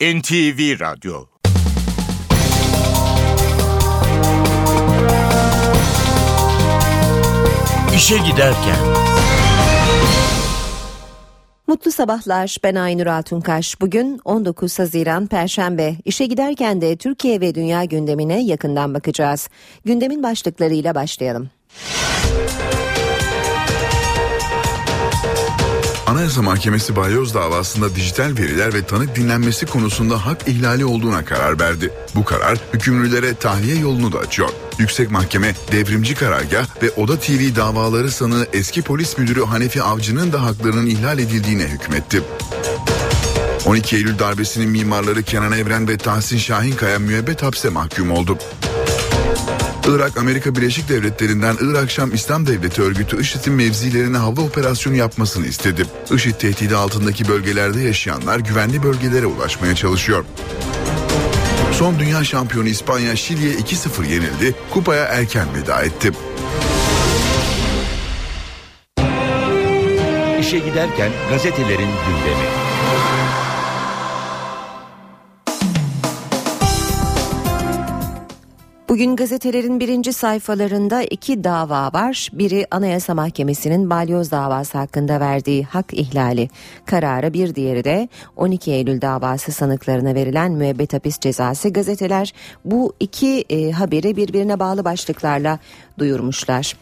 NTV Radyo İşe Giderken Mutlu sabahlar. Ben Aynur Altunkaş. Bugün 19 Haziran Perşembe. İşe giderken de Türkiye ve dünya gündemine yakından bakacağız. Gündemin başlıklarıyla başlayalım. Anayasa Mahkemesi balyoz davasında dijital veriler ve tanık dinlenmesi konusunda hak ihlali olduğuna karar verdi. Bu karar hükümlülere tahliye yolunu da açıyor. Yüksek Mahkeme devrimci karargah ve Oda TV davaları sanığı eski polis müdürü Hanefi Avcı'nın da haklarının ihlal edildiğine hükmetti. 12 Eylül darbesinin mimarları Kenan Evren ve Tahsin Şahinkaya müebbet hapse mahkum oldu. Irak Amerika Birleşik Devletleri'nden Irak Şam İslam Devleti örgütü IŞİD'in mevzilerine hava operasyonu yapmasını istedi. IŞİD tehdidi altındaki bölgelerde yaşayanlar güvenli bölgelere ulaşmaya çalışıyor. Son dünya şampiyonu İspanya Şili'ye 2-0 yenildi, kupaya erken veda etti. İşe giderken gazetelerin gündemi. Bugün gazetelerin birinci sayfalarında iki dava var. Biri Anayasa Mahkemesi'nin balyoz davası hakkında verdiği hak ihlali kararı. Bir diğeri de 12 Eylül davası sanıklarına verilen müebbet hapis cezası. Gazeteler bu iki e, haberi birbirine bağlı başlıklarla duyurmuşlar.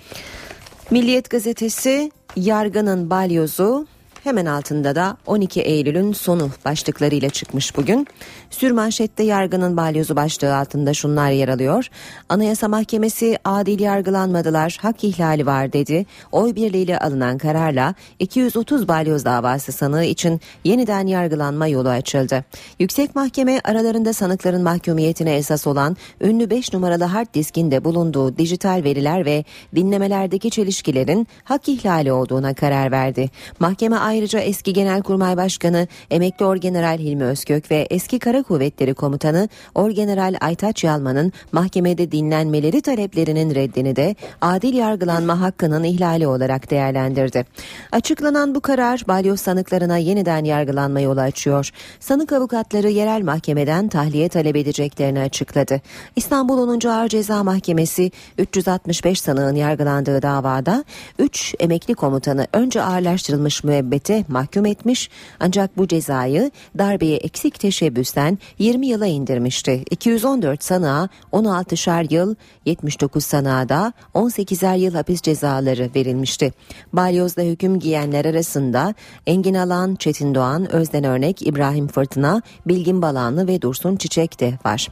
Milliyet gazetesi yargının balyozu Hemen altında da 12 Eylül'ün sonu başlıklarıyla çıkmış bugün. Sürmanşette yargının balyozu başlığı altında şunlar yer alıyor. Anayasa Mahkemesi adil yargılanmadılar, hak ihlali var dedi. Oy birliğiyle alınan kararla 230 balyoz davası sanığı için yeniden yargılanma yolu açıldı. Yüksek Mahkeme aralarında sanıkların mahkumiyetine esas olan ünlü 5 numaralı hard diskinde bulunduğu dijital veriler ve dinlemelerdeki çelişkilerin hak ihlali olduğuna karar verdi. Mahkeme ayrıca eski Genelkurmay Başkanı Emekli Orgeneral Hilmi Özkök ve eski Kara Kuvvetleri Komutanı Orgeneral Aytaç Yalman'ın mahkemede dinlenmeleri taleplerinin reddini de adil yargılanma hakkının ihlali olarak değerlendirdi. Açıklanan bu karar balyoz sanıklarına yeniden yargılanma yolu açıyor. Sanık avukatları yerel mahkemeden tahliye talep edeceklerini açıkladı. İstanbul 10. Ağır Ceza Mahkemesi 365 sanığın yargılandığı davada 3 emekli komutanı önce ağırlaştırılmış müebbet müebbete mahkum etmiş ancak bu cezayı darbeye eksik teşebbüsten 20 yıla indirmişti. 214 sanığa 16'şer yıl, 79 sanığa da 18'er yıl hapis cezaları verilmişti. Balyoz'da hüküm giyenler arasında Engin Alan, Çetin Doğan, Özden Örnek, İbrahim Fırtına, Bilgin Balanlı ve Dursun Çiçek de var.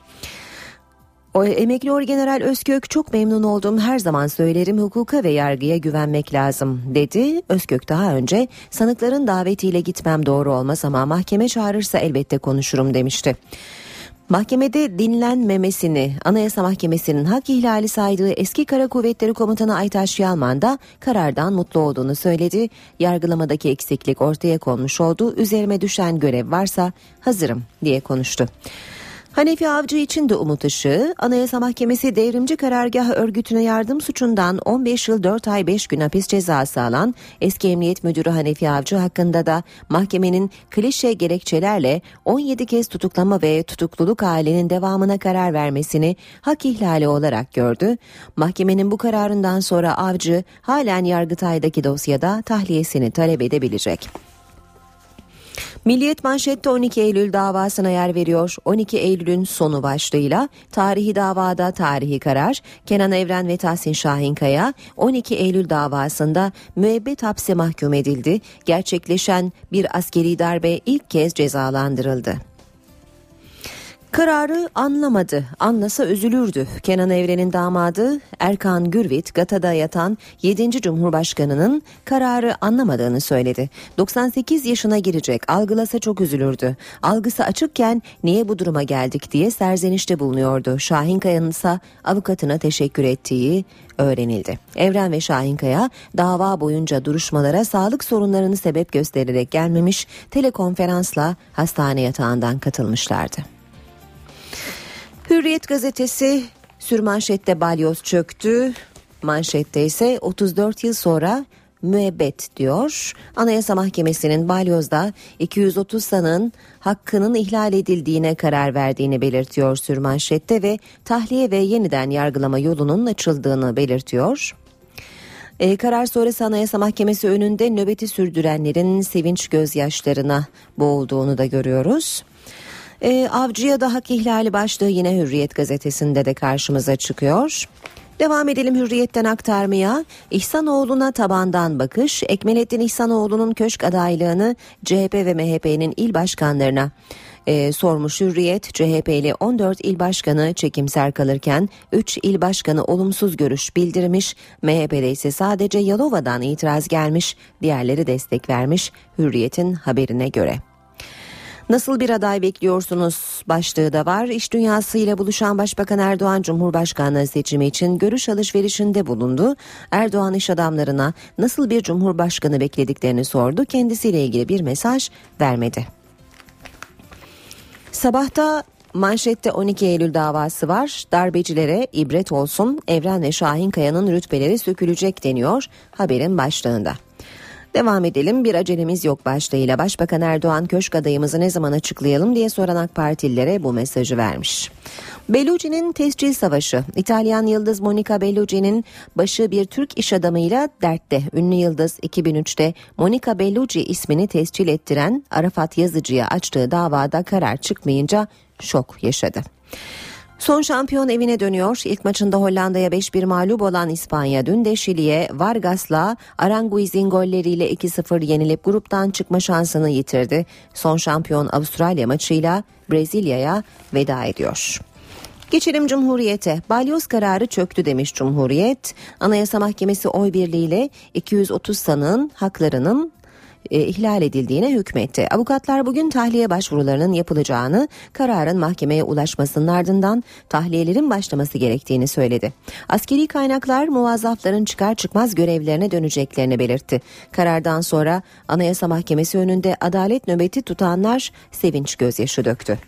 O emekli Orgeneral Özkök çok memnun oldum her zaman söylerim hukuka ve yargıya güvenmek lazım dedi. Özkök daha önce sanıkların davetiyle gitmem doğru olmaz ama mahkeme çağırırsa elbette konuşurum demişti. Mahkemede dinlenmemesini Anayasa Mahkemesi'nin hak ihlali saydığı eski Kara Kuvvetleri Komutanı Aytaş Yalman da karardan mutlu olduğunu söyledi. Yargılamadaki eksiklik ortaya konmuş oldu. Üzerime düşen görev varsa hazırım diye konuştu. Hanefi Avcı için de umut ışığı, Anayasa Mahkemesi devrimci karargah örgütüne yardım suçundan 15 yıl 4 ay 5 gün hapis cezası alan eski Emniyet Müdürü Hanefi Avcı hakkında da mahkemenin klişe gerekçelerle 17 kez tutuklama ve tutukluluk halinin devamına karar vermesini hak ihlali olarak gördü. Mahkemenin bu kararından sonra Avcı halen Yargıtay'daki dosyada tahliyesini talep edebilecek. Milliyet manşette 12 Eylül davasına yer veriyor. 12 Eylül'ün sonu başlığıyla tarihi davada tarihi karar Kenan Evren ve Tahsin Şahinkaya 12 Eylül davasında müebbet hapse mahkum edildi. Gerçekleşen bir askeri darbe ilk kez cezalandırıldı. Kararı anlamadı, anlasa üzülürdü. Kenan Evren'in damadı Erkan Gürvit, Gata'da yatan 7. Cumhurbaşkanı'nın kararı anlamadığını söyledi. 98 yaşına girecek, algılasa çok üzülürdü. Algısı açıkken niye bu duruma geldik diye serzenişte bulunuyordu. Şahin Kaya'nın ise avukatına teşekkür ettiği öğrenildi. Evren ve Şahinkaya dava boyunca duruşmalara sağlık sorunlarını sebep göstererek gelmemiş, telekonferansla hastane yatağından katılmışlardı. Hürriyet gazetesi sürmanşette balyoz çöktü. Manşette ise 34 yıl sonra müebbet diyor. Anayasa Mahkemesi'nin balyozda 230 sanığın hakkının ihlal edildiğine karar verdiğini belirtiyor sürmanşette ve tahliye ve yeniden yargılama yolunun açıldığını belirtiyor. E, karar sonrası Anayasa Mahkemesi önünde nöbeti sürdürenlerin sevinç gözyaşlarına boğulduğunu da görüyoruz. E, avcıya da hak ihlali başlığı yine Hürriyet gazetesinde de karşımıza çıkıyor. Devam edelim Hürriyet'ten aktarmaya. İhsanoğlu'na tabandan bakış, Ekmelettin İhsanoğlu'nun köşk adaylığını CHP ve MHP'nin il başkanlarına e, sormuş Hürriyet. CHP'li 14 il başkanı çekimser kalırken 3 il başkanı olumsuz görüş bildirmiş. MHP'de ise sadece Yalova'dan itiraz gelmiş, diğerleri destek vermiş Hürriyet'in haberine göre. Nasıl bir aday bekliyorsunuz başlığı da var. İş dünyasıyla buluşan Başbakan Erdoğan Cumhurbaşkanlığı seçimi için görüş alışverişinde bulundu. Erdoğan iş adamlarına nasıl bir cumhurbaşkanı beklediklerini sordu. Kendisiyle ilgili bir mesaj vermedi. Sabahta Manşette 12 Eylül davası var. Darbecilere ibret olsun Evren ve Şahin Kaya'nın rütbeleri sökülecek deniyor haberin başlığında. Devam edelim bir acelemiz yok başlığıyla Başbakan Erdoğan köşk adayımızı ne zaman açıklayalım diye soran AK Partililere bu mesajı vermiş. Bellucci'nin tescil savaşı. İtalyan yıldız Monica Bellucci'nin başı bir Türk iş adamıyla dertte. Ünlü yıldız 2003'te Monica Bellucci ismini tescil ettiren Arafat Yazıcı'ya açtığı davada karar çıkmayınca şok yaşadı. Son şampiyon evine dönüyor. İlk maçında Hollanda'ya 5-1 mağlup olan İspanya dün de Şili'ye Vargas'la Aranguiz'in golleriyle 2-0 yenilip gruptan çıkma şansını yitirdi. Son şampiyon Avustralya maçıyla Brezilya'ya veda ediyor. Geçelim Cumhuriyet'e. Balyoz kararı çöktü demiş Cumhuriyet. Anayasa Mahkemesi oy birliğiyle 230 sanığın haklarının e, ihlal edildiğine hükmetti. Avukatlar bugün tahliye başvurularının yapılacağını, kararın mahkemeye ulaşmasının ardından tahliyelerin başlaması gerektiğini söyledi. Askeri kaynaklar muvazzafların çıkar çıkmaz görevlerine döneceklerini belirtti. Karardan sonra Anayasa Mahkemesi önünde adalet nöbeti tutanlar sevinç gözyaşı döktü.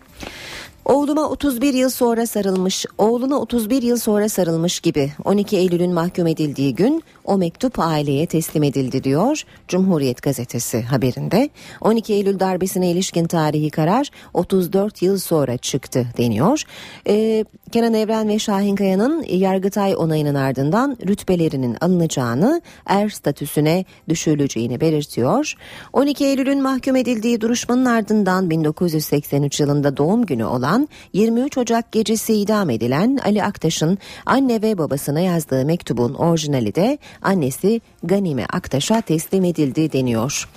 Oğluma 31 yıl sonra sarılmış, oğluna 31 yıl sonra sarılmış gibi 12 Eylül'ün mahkum edildiği gün o mektup aileye teslim edildi diyor Cumhuriyet gazetesi haberinde. 12 Eylül darbesine ilişkin tarihi karar 34 yıl sonra çıktı deniyor. Ee, Kenan Evren ve Şahin Kaya'nın Yargıtay onayının ardından rütbelerinin alınacağını, er statüsüne düşürüleceğini belirtiyor. 12 Eylül'ün mahkum edildiği duruşmanın ardından 1983 yılında doğum günü olan 23 Ocak gecesi idam edilen Ali Aktaş'ın anne ve babasına yazdığı mektubun orijinali de annesi Ganime Aktaş'a teslim edildi deniyor.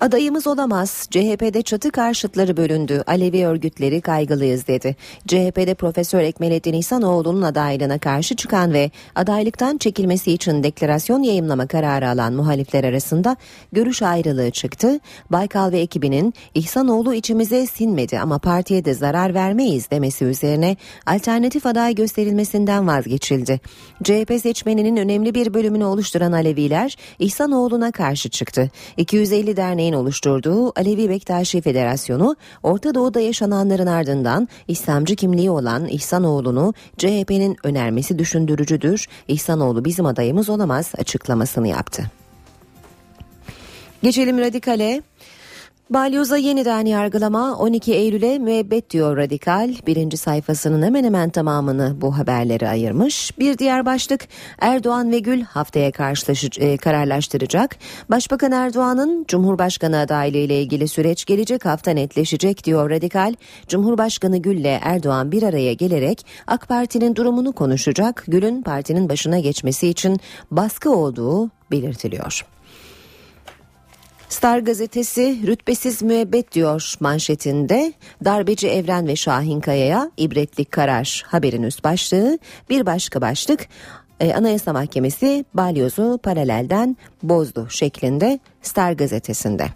Adayımız olamaz. CHP'de çatı karşıtları bölündü. Alevi örgütleri kaygılıyız dedi. CHP'de Profesör Ekmelettin İhsanoğlu'nun adaylığına karşı çıkan ve adaylıktan çekilmesi için deklarasyon yayımlama kararı alan muhalifler arasında görüş ayrılığı çıktı. Baykal ve ekibinin İhsanoğlu içimize sinmedi ama partiye de zarar vermeyiz demesi üzerine alternatif aday gösterilmesinden vazgeçildi. CHP seçmeninin önemli bir bölümünü oluşturan Aleviler İhsanoğlu'na karşı çıktı. 250 derneğin oluşturduğu Alevi Bektaşi Federasyonu Orta Doğu'da yaşananların ardından İslamcı kimliği olan İhsanoğlu'nu CHP'nin önermesi düşündürücüdür. İhsanoğlu bizim adayımız olamaz açıklamasını yaptı. Geçelim radikale. Balyoz'a yeniden yargılama 12 Eylül'e müebbet diyor Radikal. Birinci sayfasının hemen hemen tamamını bu haberleri ayırmış. Bir diğer başlık Erdoğan ve Gül haftaya e, kararlaştıracak. Başbakan Erdoğan'ın Cumhurbaşkanı adaylığı ile ilgili süreç gelecek hafta netleşecek diyor Radikal. Cumhurbaşkanı Gül ile Erdoğan bir araya gelerek AK Parti'nin durumunu konuşacak. Gül'ün partinin başına geçmesi için baskı olduğu belirtiliyor. Star gazetesi rütbesiz müebbet diyor manşetinde. Darbeci Evren ve Şahin Kaya'ya ibretlik karar haberin üst başlığı. Bir başka başlık e, Anayasa Mahkemesi balyozu paralelden bozdu şeklinde Star gazetesinde.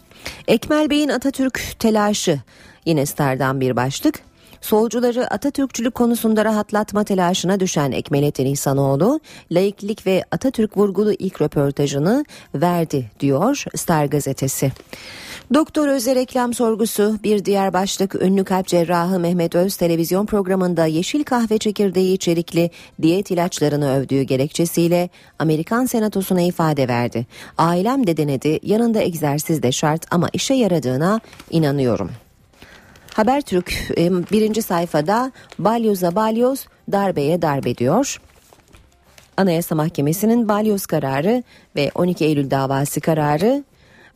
Ekmel Bey'in Atatürk telaşı yine Star'dan bir başlık. Solcuları Atatürkçülük konusunda rahatlatma telaşına düşen Ekmelettin İhsanoğlu, laiklik ve Atatürk vurgulu ilk röportajını verdi diyor Star gazetesi. Doktor Öz'e reklam sorgusu bir diğer başlık ünlü kalp cerrahı Mehmet Öz televizyon programında yeşil kahve çekirdeği içerikli diyet ilaçlarını övdüğü gerekçesiyle Amerikan senatosuna ifade verdi. Ailem de denedi yanında egzersiz de şart ama işe yaradığına inanıyorum. Habertürk e, birinci sayfada balyoza balyoz darbeye darbe diyor. Anayasa Mahkemesi'nin balyoz kararı ve 12 Eylül davası kararı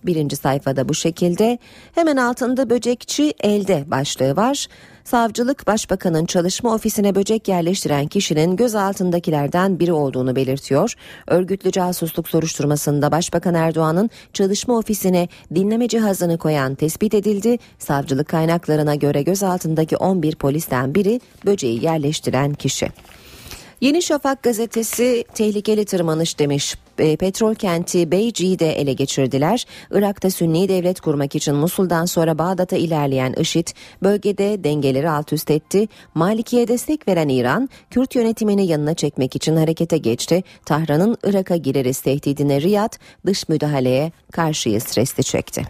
birinci sayfada bu şekilde. Hemen altında böcekçi elde başlığı var. Savcılık başbakanın çalışma ofisine böcek yerleştiren kişinin gözaltındakilerden biri olduğunu belirtiyor. Örgütlü casusluk soruşturmasında Başbakan Erdoğan'ın çalışma ofisine dinleme cihazını koyan tespit edildi. Savcılık kaynaklarına göre gözaltındaki 11 polisten biri böceği yerleştiren kişi. Yeni Şafak gazetesi tehlikeli tırmanış demiş. E, petrol kenti Beyci'yi de ele geçirdiler. Irak'ta Sünni devlet kurmak için Musul'dan sonra Bağdat'a ilerleyen IŞİD bölgede dengeleri alt üst etti. Maliki'ye destek veren İran, Kürt yönetimini yanına çekmek için harekete geçti. Tahran'ın Irak'a gireriz tehdidine Riyad dış müdahaleye karşıyı stresli çekti.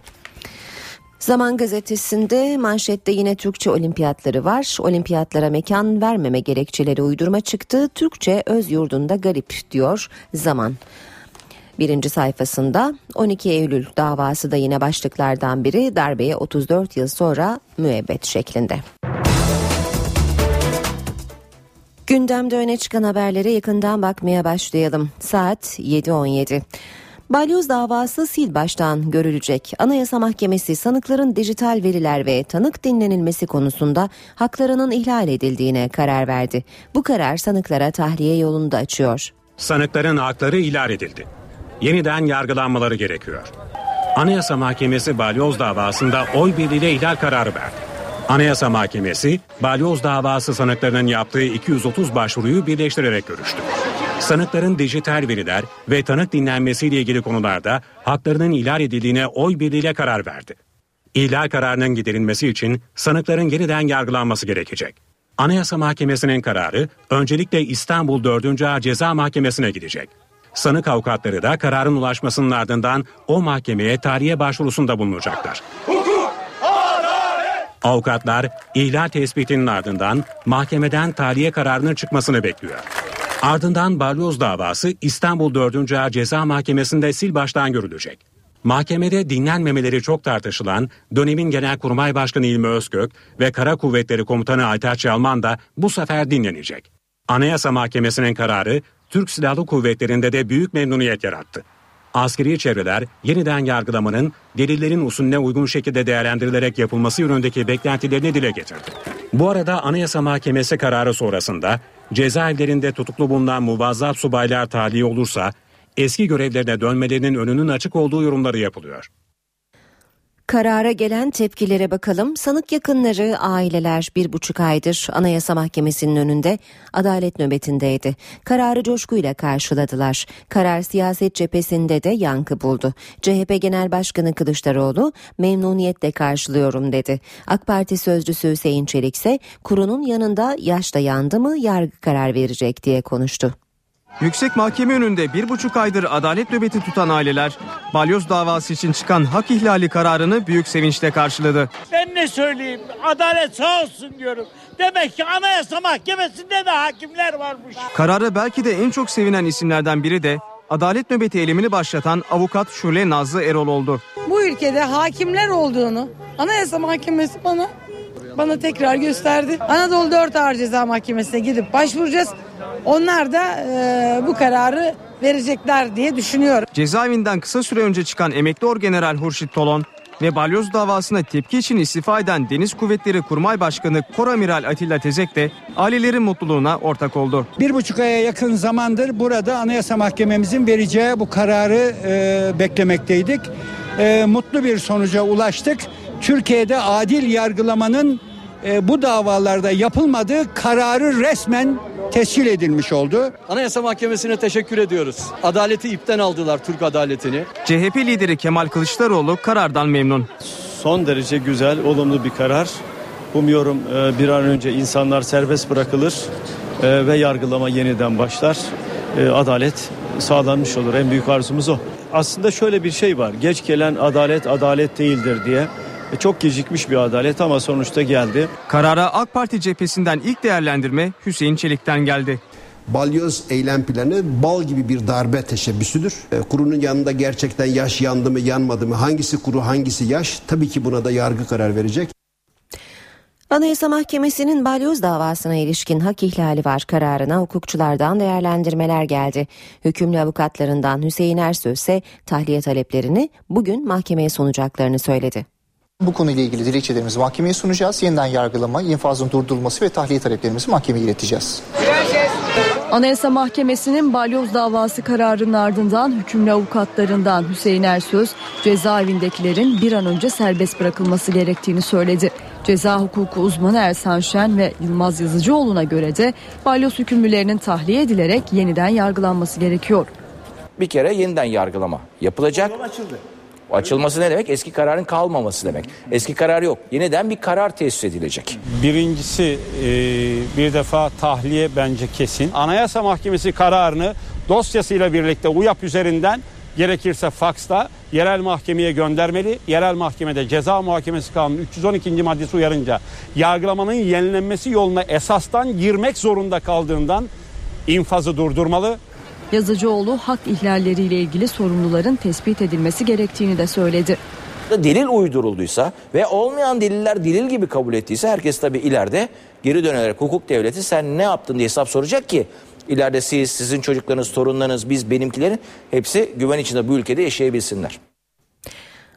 Zaman gazetesinde manşette yine Türkçe olimpiyatları var. Olimpiyatlara mekan vermeme gerekçeleri uydurma çıktı. Türkçe öz yurdunda garip diyor Zaman. Birinci sayfasında 12 Eylül davası da yine başlıklardan biri darbeye 34 yıl sonra müebbet şeklinde. Gündemde öne çıkan haberlere yakından bakmaya başlayalım. Saat 7.17. Balyoz davası sil baştan görülecek. Anayasa Mahkemesi sanıkların dijital veriler ve tanık dinlenilmesi konusunda haklarının ihlal edildiğine karar verdi. Bu karar sanıklara tahliye yolunu da açıyor. Sanıkların hakları ihlal edildi. Yeniden yargılanmaları gerekiyor. Anayasa Mahkemesi balyoz davasında oy birliğiyle ihlal kararı verdi. Anayasa Mahkemesi balyoz davası sanıklarının yaptığı 230 başvuruyu birleştirerek görüştü. Sanıkların dijital veriler ve tanık dinlenmesiyle ilgili konularda haklarının ihlal edildiğine oy birliğiyle karar verdi. İhlal kararının giderilmesi için sanıkların yeniden yargılanması gerekecek. Anayasa Mahkemesi'nin kararı öncelikle İstanbul 4. Ağır Ceza Mahkemesi'ne gidecek. Sanık avukatları da kararın ulaşmasının ardından o mahkemeye tarihe başvurusunda bulunacaklar. Avukatlar ihlal tespitinin ardından mahkemeden tahliye kararının çıkmasını bekliyor. Ardından balyoz davası İstanbul 4. Ağır Ceza Mahkemesi'nde sil baştan görülecek. Mahkemede dinlenmemeleri çok tartışılan dönemin Genelkurmay Başkanı İlmi Özkök ve Kara Kuvvetleri Komutanı Aytaç Yalman da bu sefer dinlenecek. Anayasa Mahkemesi'nin kararı Türk Silahlı Kuvvetleri'nde de büyük memnuniyet yarattı. Askeri çevreler yeniden yargılamanın delillerin usulüne uygun şekilde değerlendirilerek yapılması yönündeki beklentilerini dile getirdi. Bu arada Anayasa Mahkemesi kararı sonrasında cezaevlerinde tutuklu bulunan muvazzaf subaylar tahliye olursa eski görevlerine dönmelerinin önünün açık olduğu yorumları yapılıyor. Karara gelen tepkilere bakalım. Sanık yakınları, aileler bir buçuk aydır Anayasa Mahkemesi'nin önünde adalet nöbetindeydi. Kararı coşkuyla karşıladılar. Karar siyaset cephesinde de yankı buldu. CHP Genel Başkanı Kılıçdaroğlu memnuniyetle karşılıyorum dedi. AK Parti sözcüsü Hüseyin Çelik ise kurunun yanında yaş da yandı mı yargı karar verecek diye konuştu. Yüksek Mahkeme önünde bir buçuk aydır adalet nöbeti tutan aileler balyoz davası için çıkan hak ihlali kararını büyük sevinçle karşıladı. Ben ne söyleyeyim? Adalet sağ olsun diyorum. Demek ki Anayasa Mahkemesi'nde de hakimler varmış. Kararı belki de en çok sevinen isimlerden biri de adalet nöbeti eylemini başlatan avukat Şule Nazlı Erol oldu. Bu ülkede hakimler olduğunu Anayasa Mahkemesi bana bana tekrar gösterdi. Anadolu 4 Ağır Ceza Mahkemesi'ne gidip başvuracağız. Onlar da e, bu kararı verecekler diye düşünüyorum. Cezaevinden kısa süre önce çıkan emekli orgeneral Hurşit Tolon ve balyoz davasına tepki için istifa eden Deniz Kuvvetleri Kurmay Başkanı Koramiral Atilla Tezek de ailelerin mutluluğuna ortak oldu. Bir buçuk aya yakın zamandır burada Anayasa Mahkememizin vereceği bu kararı e, beklemekteydik. E, mutlu bir sonuca ulaştık. Türkiye'de adil yargılamanın e, bu davalarda yapılmadığı kararı resmen tescil edilmiş oldu. Anayasa Mahkemesi'ne teşekkür ediyoruz. Adaleti ipten aldılar Türk adaletini. CHP lideri Kemal Kılıçdaroğlu karardan memnun. Son derece güzel, olumlu bir karar. Umuyorum e, bir an önce insanlar serbest bırakılır e, ve yargılama yeniden başlar. E, Adalet sağlanmış olur. En büyük arzumuz o. aslında şöyle bir şey var. Geç gelen adalet adalet değildir diye. E, çok gecikmiş bir adalet ama sonuçta geldi. Karara AK Parti cephesinden ilk değerlendirme Hüseyin Çelik'ten geldi. Balyoz eylem planı bal gibi bir darbe teşebbüsüdür. E, kurunun yanında gerçekten yaş yandı mı yanmadı mı hangisi kuru hangisi yaş tabii ki buna da yargı karar verecek. Anayasa Mahkemesi'nin balyoz davasına ilişkin hak ihlali var kararına hukukçulardan değerlendirmeler geldi. Hükümlü avukatlarından Hüseyin Ersöz ise tahliye taleplerini bugün mahkemeye sunacaklarını söyledi. Bu konuyla ilgili dilekçelerimizi mahkemeye sunacağız. Yeniden yargılama, infazın durdurulması ve tahliye taleplerimizi mahkemeye ileteceğiz. Anayasa Mahkemesi'nin balyoz davası kararının ardından hükümlü avukatlarından Hüseyin Ersöz cezaevindekilerin bir an önce serbest bırakılması gerektiğini söyledi. Ceza hukuku uzmanı Ersan Şen ve Yılmaz Yazıcıoğlu'na göre de balyoz hükümlülerinin tahliye edilerek yeniden yargılanması gerekiyor. Bir kere yeniden yargılama yapılacak. Açılması ne demek? Eski kararın kalmaması demek. Eski karar yok. Yeniden bir karar tesis edilecek. Birincisi e, bir defa tahliye bence kesin. Anayasa Mahkemesi kararını dosyasıyla birlikte UYAP üzerinden gerekirse faksta yerel mahkemeye göndermeli. Yerel mahkemede ceza muhakemesi kanunu 312. maddesi uyarınca yargılamanın yenilenmesi yoluna esastan girmek zorunda kaldığından infazı durdurmalı. Yazıcıoğlu hak ihlalleriyle ilgili sorumluların tespit edilmesi gerektiğini de söyledi. Delil uydurulduysa ve olmayan deliller delil gibi kabul ettiyse herkes tabii ileride geri dönerek hukuk devleti sen ne yaptın diye hesap soracak ki ileride siz, sizin çocuklarınız, torunlarınız, biz, benimkilerin hepsi güven içinde bu ülkede yaşayabilsinler.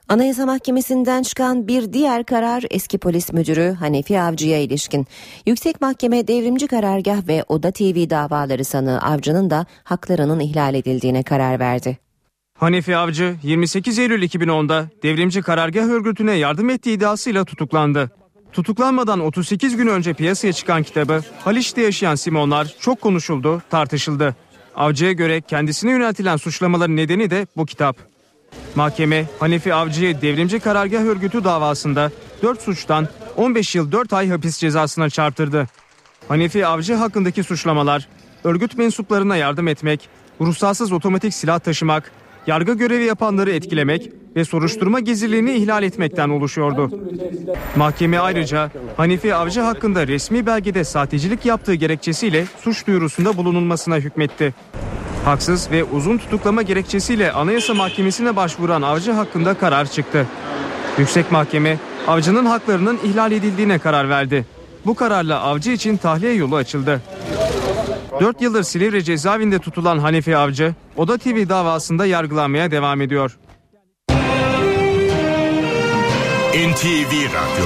Anayasa Mahkemesi'nden çıkan bir diğer karar eski polis müdürü Hanefi Avcı'ya ilişkin. Yüksek Mahkeme devrimci karargah ve Oda TV davaları sanığı Avcı'nın da haklarının ihlal edildiğine karar verdi. Hanefi Avcı 28 Eylül 2010'da devrimci karargah örgütüne yardım ettiği iddiasıyla tutuklandı. Tutuklanmadan 38 gün önce piyasaya çıkan kitabı Haliç'te yaşayan Simonlar çok konuşuldu, tartışıldı. Avcı'ya göre kendisine yöneltilen suçlamaların nedeni de bu kitap. Mahkeme Hanefi Avcı'yı devrimci karargah örgütü davasında 4 suçtan 15 yıl 4 ay hapis cezasına çarptırdı. Hanefi Avcı hakkındaki suçlamalar örgüt mensuplarına yardım etmek, ruhsatsız otomatik silah taşımak, yargı görevi yapanları etkilemek ve soruşturma gizliliğini ihlal etmekten oluşuyordu. Mahkeme ayrıca Hanefi Avcı hakkında resmi belgede sahtecilik yaptığı gerekçesiyle suç duyurusunda bulunulmasına hükmetti. Haksız ve uzun tutuklama gerekçesiyle Anayasa Mahkemesi'ne başvuran Avcı hakkında karar çıktı. Yüksek Mahkeme Avcı'nın haklarının ihlal edildiğine karar verdi. Bu kararla Avcı için tahliye yolu açıldı. 4 yıldır Silivri cezaevinde tutulan Hanefi Avcı, Oda TV davasında yargılanmaya devam ediyor. NTV Radyo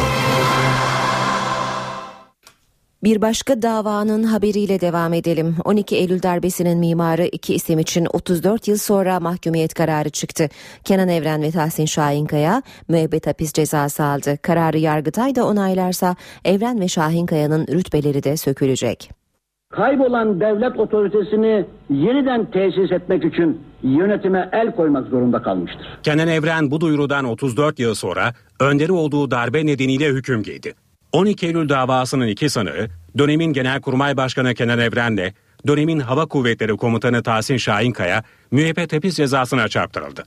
Bir başka davanın haberiyle devam edelim. 12 Eylül darbesinin mimarı iki isim için 34 yıl sonra mahkumiyet kararı çıktı. Kenan Evren ve Tahsin Şahinkaya müebbet hapis cezası aldı. Kararı Yargıtay da onaylarsa Evren ve Şahinkaya'nın rütbeleri de sökülecek. Kaybolan devlet otoritesini yeniden tesis etmek için yönetime el koymak zorunda kalmıştır. Kenan Evren bu duyurudan 34 yıl sonra önderi olduğu darbe nedeniyle hüküm giydi. 12 Eylül davasının iki sanığı dönemin Genelkurmay Başkanı Kenan Evren'le dönemin Hava Kuvvetleri Komutanı Tahsin Şahinkaya müebbet hapis cezasına çarptırıldı.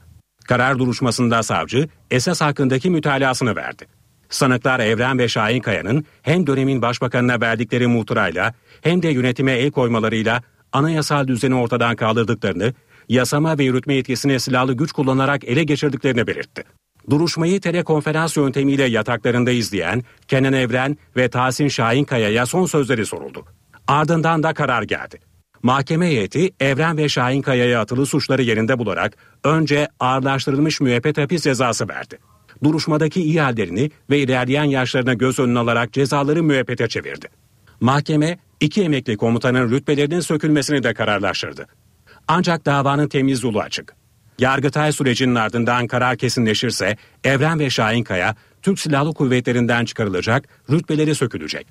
Karar duruşmasında savcı esas hakkındaki mütalasını verdi. Sanıklar Evren ve Şahinkaya'nın hem dönemin başbakanına verdikleri muhtırayla hem de yönetime el koymalarıyla anayasal düzeni ortadan kaldırdıklarını, yasama ve yürütme yetkisini silahlı güç kullanarak ele geçirdiklerini belirtti. Duruşmayı telekonferans yöntemiyle yataklarında izleyen Kenan Evren ve Tahsin Şahinkaya'ya son sözleri soruldu. Ardından da karar geldi. Mahkeme heyeti Evren ve Şahinkaya'ya atılı suçları yerinde bularak önce ağırlaştırılmış müebbet hapis cezası verdi. Duruşmadaki iyi hallerini ve ilerleyen yaşlarına göz önüne alarak cezaları müebbete çevirdi. Mahkeme iki emekli komutanın rütbelerinin sökülmesini de kararlaştırdı. Ancak davanın temiz yolu açık. Yargıtay sürecinin ardından karar kesinleşirse Evren ve Şahinkaya Türk Silahlı Kuvvetleri'nden çıkarılacak, rütbeleri sökülecek.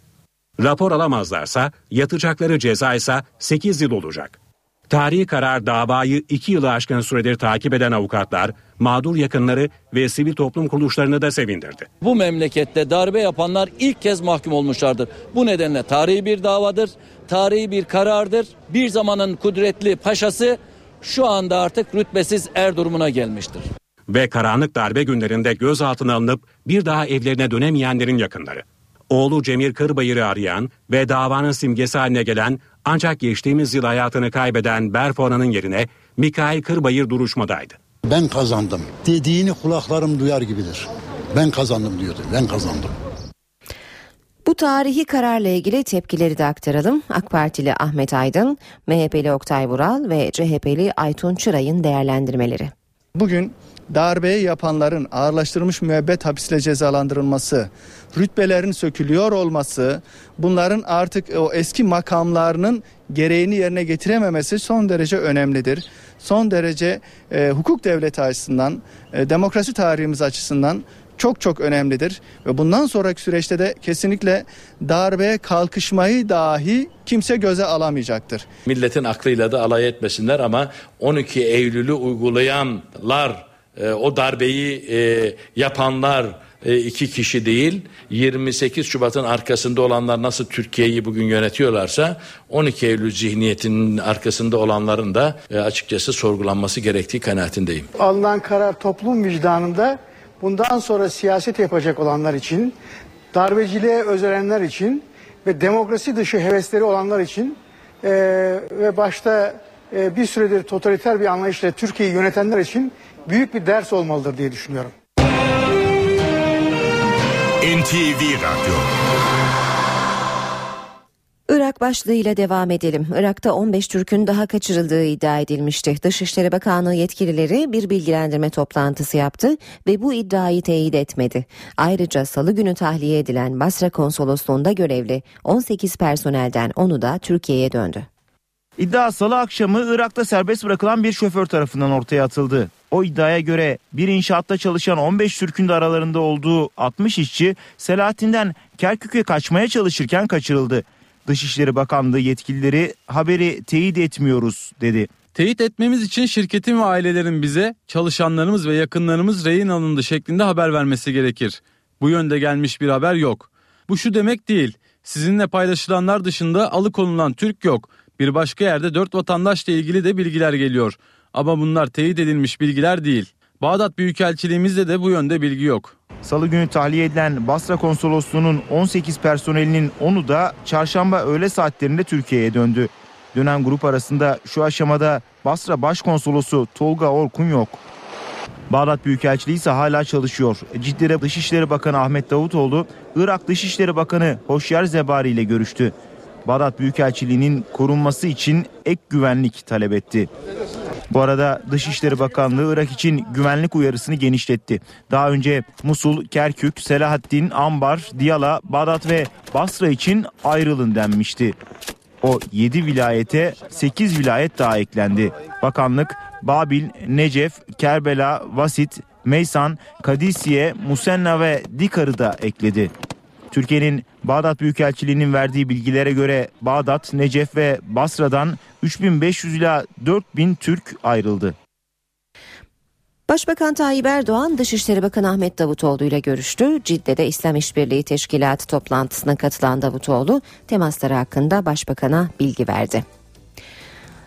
Rapor alamazlarsa yatacakları ceza ise 8 yıl olacak. Tarihi karar davayı 2 yılı aşkın süredir takip eden avukatlar, mağdur yakınları ve sivil toplum kuruluşlarını da sevindirdi. Bu memlekette darbe yapanlar ilk kez mahkum olmuşlardır. Bu nedenle tarihi bir davadır, tarihi bir karardır. Bir zamanın kudretli paşası şu anda artık rütbesiz er durumuna gelmiştir. Ve karanlık darbe günlerinde gözaltına alınıp bir daha evlerine dönemeyenlerin yakınları. Oğlu Cemil Kırbayır'ı arayan ve davanın simgesi haline gelen ancak geçtiğimiz yıl hayatını kaybeden Berfona'nın yerine Mikail Kırbayır duruşmadaydı. Ben kazandım. Dediğini kulaklarım duyar gibidir. Ben kazandım diyordu. Ben kazandım. Bu tarihi kararla ilgili tepkileri de aktaralım. AK Partili Ahmet Aydın, MHP'li Oktay Vural ve CHP'li Aytun Çıray'ın değerlendirmeleri. Bugün darbeyi yapanların ağırlaştırılmış müebbet hapisle cezalandırılması, rütbelerin sökülüyor olması, bunların artık o eski makamlarının gereğini yerine getirememesi son derece önemlidir. Son derece e, hukuk devleti açısından, e, demokrasi tarihimiz açısından çok çok önemlidir ve bundan sonraki süreçte de kesinlikle darbeye kalkışmayı dahi kimse göze alamayacaktır. Milletin aklıyla da alay etmesinler ama 12 Eylül'ü uygulayanlar, e, o darbeyi e, yapanlar e, iki kişi değil 28 Şubat'ın arkasında olanlar nasıl Türkiye'yi bugün yönetiyorlarsa 12 Eylül zihniyetinin arkasında olanların da e, açıkçası sorgulanması gerektiği kanaatindeyim. Alınan karar toplum vicdanında bundan sonra siyaset yapacak olanlar için, darbeciliğe özelenler için ve demokrasi dışı hevesleri olanlar için e, ve başta e, bir süredir totaliter bir anlayışla Türkiye'yi yönetenler için büyük bir ders olmalıdır diye düşünüyorum. NTV Radyo Irak başlığıyla devam edelim. Irak'ta 15 Türk'ün daha kaçırıldığı iddia edilmişti. Dışişleri Bakanlığı yetkilileri bir bilgilendirme toplantısı yaptı ve bu iddiayı teyit etmedi. Ayrıca salı günü tahliye edilen Basra konsolosluğunda görevli 18 personelden onu da Türkiye'ye döndü. İddia salı akşamı Irak'ta serbest bırakılan bir şoför tarafından ortaya atıldı. O iddiaya göre bir inşaatta çalışan 15 Türk'ün de aralarında olduğu 60 işçi Selahattin'den Kerkük'e kaçmaya çalışırken kaçırıldı. Dışişleri Bakanlığı yetkilileri haberi teyit etmiyoruz dedi. Teyit etmemiz için şirketin ve ailelerin bize çalışanlarımız ve yakınlarımız rehin alındı şeklinde haber vermesi gerekir. Bu yönde gelmiş bir haber yok. Bu şu demek değil. Sizinle paylaşılanlar dışında alıkonulan Türk yok. Bir başka yerde dört vatandaşla ilgili de bilgiler geliyor. Ama bunlar teyit edilmiş bilgiler değil. Bağdat Büyükelçiliğimizde de bu yönde bilgi yok. Salı günü tahliye edilen Basra konsolosluğunun 18 personelinin onu da çarşamba öğle saatlerinde Türkiye'ye döndü. Dönen grup arasında şu aşamada Basra Başkonsolosu Tolga Orkun yok. Bağdat Büyükelçiliği ise hala çalışıyor. Cidde'de Dışişleri Bakanı Ahmet Davutoğlu, Irak Dışişleri Bakanı Hoşyer Zebari ile görüştü. Bağdat Büyükelçiliği'nin korunması için ek güvenlik talep etti. Bu arada Dışişleri Bakanlığı Irak için güvenlik uyarısını genişletti. Daha önce Musul, Kerkük, Selahaddin, Ambar, Diyala, Bağdat ve Basra için ayrılın denmişti. O 7 vilayete 8 vilayet daha eklendi. Bakanlık Babil, Necef, Kerbela, Vasit, Meysan, Kadisiye, Musenna ve Dikar'ı da ekledi. Türkiye'nin Bağdat Büyükelçiliği'nin verdiği bilgilere göre Bağdat, Necef ve Basra'dan 3500 ila 4000 Türk ayrıldı. Başbakan Tayyip Erdoğan Dışişleri Bakanı Ahmet Davutoğlu ile görüştü. Cidde'de İslam İşbirliği Teşkilatı toplantısına katılan Davutoğlu temasları hakkında başbakana bilgi verdi.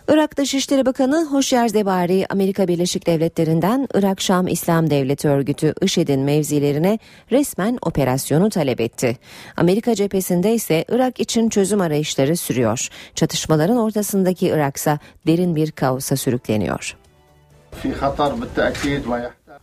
Irak Dışişleri Bakanı Hoşyer Zebari Amerika Birleşik Devletleri'nden Irak Şam İslam Devleti örgütü IŞİD'in mevzilerine resmen operasyonu talep etti. Amerika cephesinde ise Irak için çözüm arayışları sürüyor. Çatışmaların ortasındaki Iraksa derin bir kaosa sürükleniyor.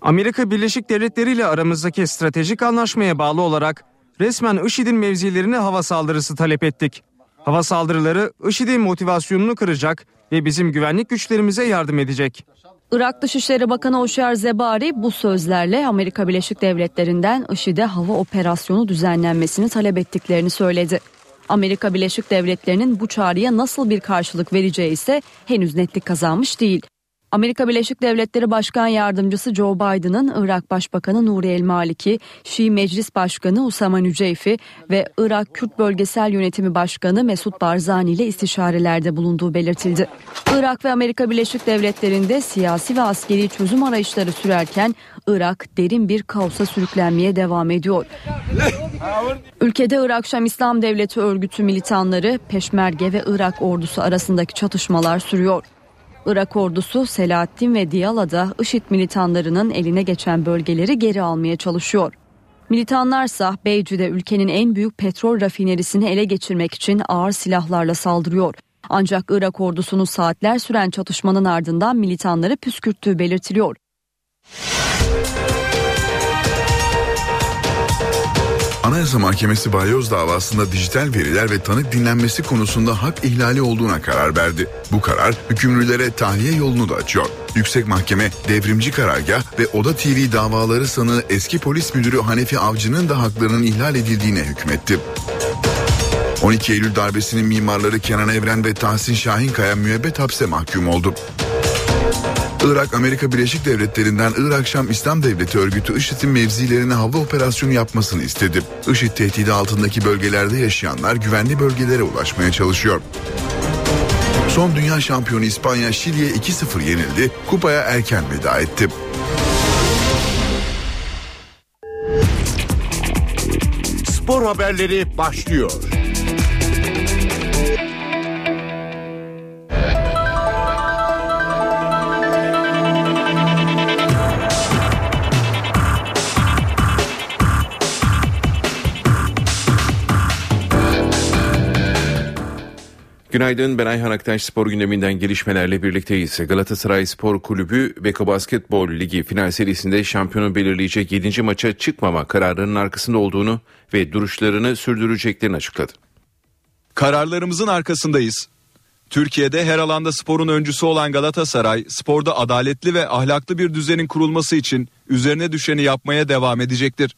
Amerika Birleşik Devletleri ile aramızdaki stratejik anlaşmaya bağlı olarak resmen IŞİD'in mevzilerine hava saldırısı talep ettik. Hava saldırıları IŞİD'in motivasyonunu kıracak ve bizim güvenlik güçlerimize yardım edecek. Irak Dışişleri Bakanı Oşer Zebari bu sözlerle Amerika Birleşik Devletleri'nden IŞİD'e hava operasyonu düzenlenmesini talep ettiklerini söyledi. Amerika Birleşik Devletleri'nin bu çağrıya nasıl bir karşılık vereceği ise henüz netlik kazanmış değil. Amerika Birleşik Devletleri Başkan Yardımcısı Joe Biden'ın Irak Başbakanı Nuri El Maliki, Şii Meclis Başkanı Usama Nüceyfi ve Irak Kürt Bölgesel Yönetimi Başkanı Mesut Barzani ile istişarelerde bulunduğu belirtildi. Irak ve Amerika Birleşik Devletleri'nde siyasi ve askeri çözüm arayışları sürerken Irak derin bir kaosa sürüklenmeye devam ediyor. Ülkede Irak Şam İslam Devleti örgütü militanları, Peşmerge ve Irak ordusu arasındaki çatışmalar sürüyor. Irak ordusu Selahattin ve Diyala'da IŞİD militanlarının eline geçen bölgeleri geri almaya çalışıyor. Militanlarsa Beycü'de ülkenin en büyük petrol rafinerisini ele geçirmek için ağır silahlarla saldırıyor. Ancak Irak ordusunun saatler süren çatışmanın ardından militanları püskürttüğü belirtiliyor. Anayasa Mahkemesi balyoz davasında dijital veriler ve tanık dinlenmesi konusunda hak ihlali olduğuna karar verdi. Bu karar hükümlülere tahliye yolunu da açıyor. Yüksek Mahkeme devrimci karargah ve Oda TV davaları sanığı eski polis müdürü Hanefi Avcı'nın da haklarının ihlal edildiğine hükmetti. 12 Eylül darbesinin mimarları Kenan Evren ve Tahsin Şahinkaya müebbet hapse mahkum oldu. Irak Amerika Birleşik Devletleri'nden Irak Şam İslam Devleti örgütü IŞİD'in mevzilerine hava operasyonu yapmasını istedi. IŞİD tehdidi altındaki bölgelerde yaşayanlar güvenli bölgelere ulaşmaya çalışıyor. Son dünya şampiyonu İspanya Şili'ye 2-0 yenildi, kupaya erken veda etti. Spor haberleri başlıyor. Günaydın ben Ayhan Aktaş spor gündeminden gelişmelerle birlikteyiz. Galatasaray Spor Kulübü Beko Basketbol Ligi final serisinde şampiyonu belirleyecek 7. maça çıkmama kararının arkasında olduğunu ve duruşlarını sürdüreceklerini açıkladı. Kararlarımızın arkasındayız. Türkiye'de her alanda sporun öncüsü olan Galatasaray, sporda adaletli ve ahlaklı bir düzenin kurulması için üzerine düşeni yapmaya devam edecektir.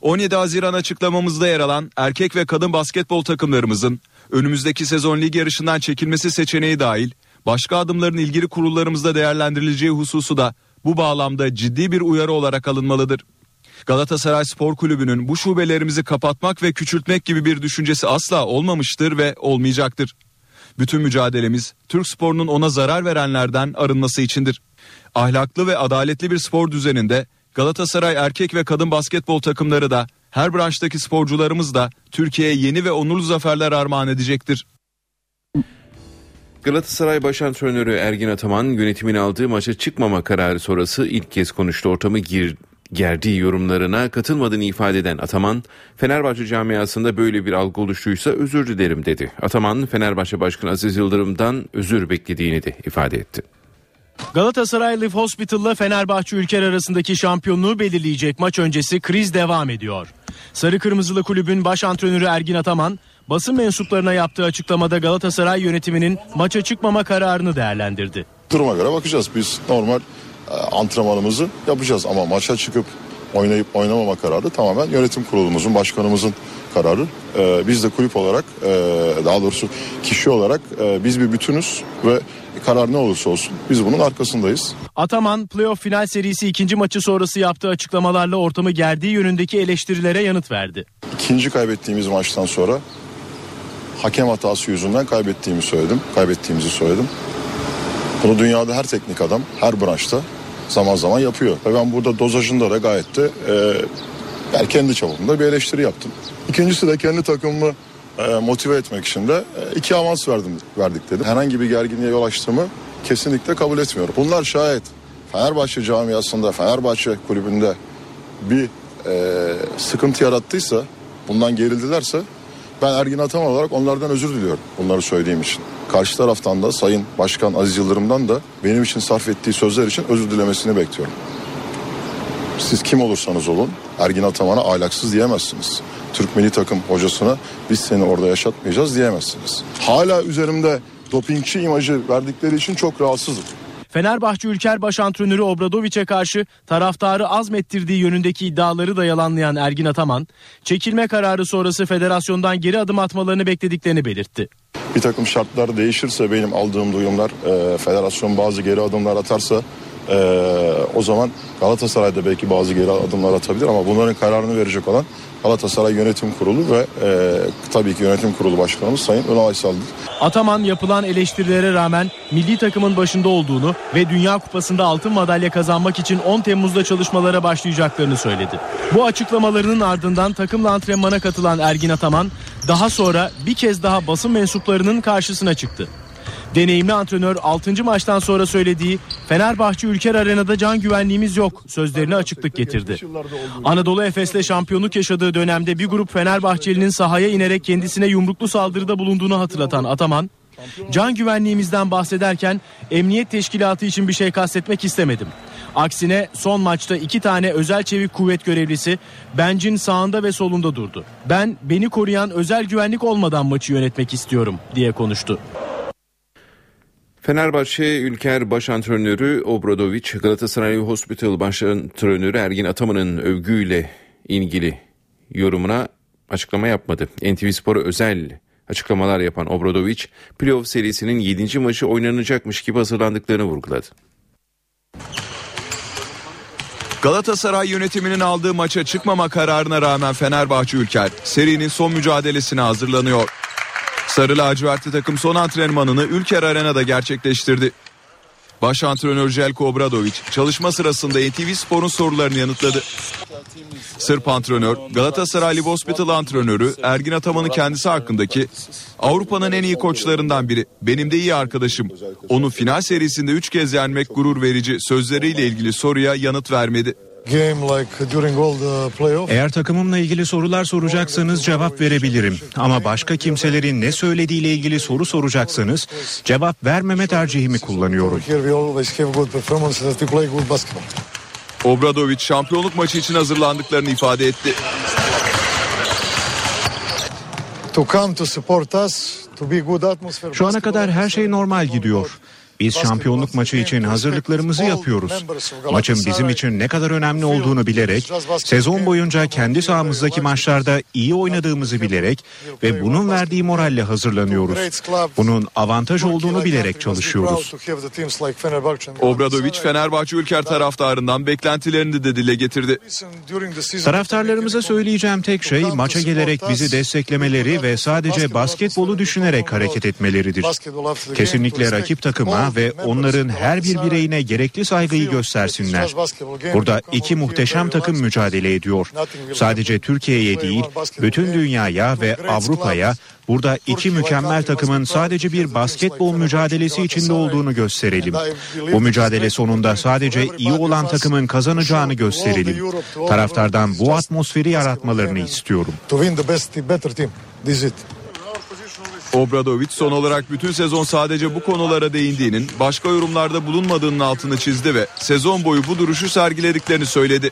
17 Haziran açıklamamızda yer alan erkek ve kadın basketbol takımlarımızın önümüzdeki sezon lig yarışından çekilmesi seçeneği dahil başka adımların ilgili kurullarımızda değerlendirileceği hususu da bu bağlamda ciddi bir uyarı olarak alınmalıdır. Galatasaray Spor Kulübü'nün bu şubelerimizi kapatmak ve küçültmek gibi bir düşüncesi asla olmamıştır ve olmayacaktır. Bütün mücadelemiz Türk sporunun ona zarar verenlerden arınması içindir. Ahlaklı ve adaletli bir spor düzeninde Galatasaray erkek ve kadın basketbol takımları da her branştaki sporcularımız da Türkiye'ye yeni ve onurlu zaferler armağan edecektir. Galatasaray Baş Antrenörü Ergin Ataman yönetimin aldığı maça çıkmama kararı sonrası ilk kez konuştu ortamı gir, gerdiği yorumlarına katılmadığını ifade eden Ataman, Fenerbahçe camiasında böyle bir algı oluştuysa özür dilerim dedi. Ataman, Fenerbahçe Başkanı Aziz Yıldırım'dan özür beklediğini de ifade etti. Galatasaray Live Hospital'la Fenerbahçe ülkeler arasındaki şampiyonluğu belirleyecek maç öncesi kriz devam ediyor. Sarı Kırmızılı Kulübün baş antrenörü Ergin Ataman, basın mensuplarına yaptığı açıklamada Galatasaray yönetiminin maça çıkmama kararını değerlendirdi. Duruma göre bakacağız. Biz normal e, antrenmanımızı yapacağız ama maça çıkıp oynayıp oynamama kararı tamamen yönetim kurulumuzun, başkanımızın kararı. Ee, biz de kulüp olarak e, daha doğrusu kişi olarak e, biz bir bütünüz ve karar ne olursa olsun biz bunun arkasındayız. Ataman playoff final serisi ikinci maçı sonrası yaptığı açıklamalarla ortamı gerdiği yönündeki eleştirilere yanıt verdi. İkinci kaybettiğimiz maçtan sonra hakem hatası yüzünden kaybettiğimi söyledim. Kaybettiğimizi söyledim. Bunu dünyada her teknik adam, her branşta zaman zaman yapıyor. Ve ben burada dozajında da gayet de e, ben kendi çapımda bir eleştiri yaptım. İkincisi de kendi takımımı e, motive etmek için de e, iki avans verdim verdik dedim. Herhangi bir gerginliğe yol açtığımı kesinlikle kabul etmiyorum. Bunlar şayet Fenerbahçe camiasında, Fenerbahçe kulübünde bir e, sıkıntı yarattıysa, bundan gerildilerse ben Ergin Ataman olarak onlardan özür diliyorum bunları söylediğim için. Karşı taraftan da Sayın Başkan Aziz Yıldırım'dan da benim için sarf ettiği sözler için özür dilemesini bekliyorum. Siz kim olursanız olun Ergin Ataman'a ahlaksız diyemezsiniz. Türk milli takım hocasına biz seni orada yaşatmayacağız diyemezsiniz. Hala üzerimde dopingçi imajı verdikleri için çok rahatsızım. Fenerbahçe Ülker Baş Antrenörü Obradoviç'e karşı taraftarı azmettirdiği yönündeki iddiaları da yalanlayan Ergin Ataman, çekilme kararı sonrası federasyondan geri adım atmalarını beklediklerini belirtti. Bir takım şartlar değişirse benim aldığım duyumlar e, federasyon bazı geri adımlar atarsa e, o zaman Galatasaray'da belki bazı geri adımlar atabilir ama bunların kararını verecek olan Galatasaray Yönetim Kurulu ve e, tabii ki Yönetim Kurulu Başkanımız Sayın Ünal Aysal'dır. Ataman yapılan eleştirilere rağmen milli takımın başında olduğunu ve Dünya Kupası'nda altın madalya kazanmak için 10 Temmuz'da çalışmalara başlayacaklarını söyledi. Bu açıklamalarının ardından takımla antrenmana katılan Ergin Ataman daha sonra bir kez daha basın mensuplarının karşısına çıktı. Deneyimli antrenör 6. maçtan sonra söylediği Fenerbahçe Ülker Arena'da can güvenliğimiz yok sözlerine açıklık getirdi. Anadolu Efes'le şampiyonluk yaşadığı dönemde bir grup Fenerbahçelinin sahaya inerek kendisine yumruklu saldırıda bulunduğunu hatırlatan Ataman, Can güvenliğimizden bahsederken emniyet teşkilatı için bir şey kastetmek istemedim. Aksine son maçta iki tane özel çevik kuvvet görevlisi bencin sağında ve solunda durdu. Ben beni koruyan özel güvenlik olmadan maçı yönetmek istiyorum diye konuştu. Fenerbahçe Ülker Baş Antrenörü Obradoviç, Galatasaray Hospital Baş Antrenörü Ergin Ataman'ın övgüyle ilgili yorumuna açıklama yapmadı. NTV Spor'a özel açıklamalar yapan Obradoviç, playoff serisinin 7. maçı oynanacakmış gibi hazırlandıklarını vurguladı. Galatasaray yönetiminin aldığı maça çıkmama kararına rağmen Fenerbahçe Ülker serinin son mücadelesine hazırlanıyor. Sarı lacivertli takım son antrenmanını Ülker Arena'da gerçekleştirdi. Baş antrenör Jelko Obradoviç çalışma sırasında NTV Spor'un sorularını yanıtladı. Sırp antrenör Galatasaray Live Hospital antrenörü Ergin Ataman'ın kendisi hakkındaki Avrupa'nın en iyi koçlarından biri. Benim de iyi arkadaşım. Onu final serisinde 3 kez yenmek gurur verici sözleriyle ilgili soruya yanıt vermedi. Eğer takımımla ilgili sorular soracaksanız cevap verebilirim. Ama başka kimselerin ne söylediğiyle ilgili soru soracaksanız cevap vermeme tercihimi kullanıyorum. Obradoviç şampiyonluk maçı için hazırlandıklarını ifade etti. Şu ana kadar her şey normal gidiyor. Biz şampiyonluk maçı için hazırlıklarımızı yapıyoruz. Maçın bizim için ne kadar önemli olduğunu bilerek, sezon boyunca kendi sahamızdaki maçlarda iyi oynadığımızı bilerek ve bunun verdiği moralle hazırlanıyoruz. Bunun avantaj olduğunu bilerek çalışıyoruz. Obradoviç Fenerbahçe Ülker taraftarından beklentilerini de dile getirdi. Taraftarlarımıza söyleyeceğim tek şey maça gelerek bizi desteklemeleri ve sadece basketbolu düşünerek hareket etmeleridir. Kesinlikle rakip takıma ve onların her bir bireyine gerekli saygıyı göstersinler. Burada iki muhteşem takım mücadele ediyor. Sadece Türkiye'ye değil, bütün dünyaya ve Avrupa'ya burada iki mükemmel takımın sadece bir basketbol mücadelesi içinde olduğunu gösterelim. Bu mücadele sonunda sadece iyi olan takımın kazanacağını gösterelim. Taraftardan bu atmosferi yaratmalarını istiyorum. Obradoviç son olarak bütün sezon sadece bu konulara değindiğinin, başka yorumlarda bulunmadığının altını çizdi ve sezon boyu bu duruşu sergilediklerini söyledi.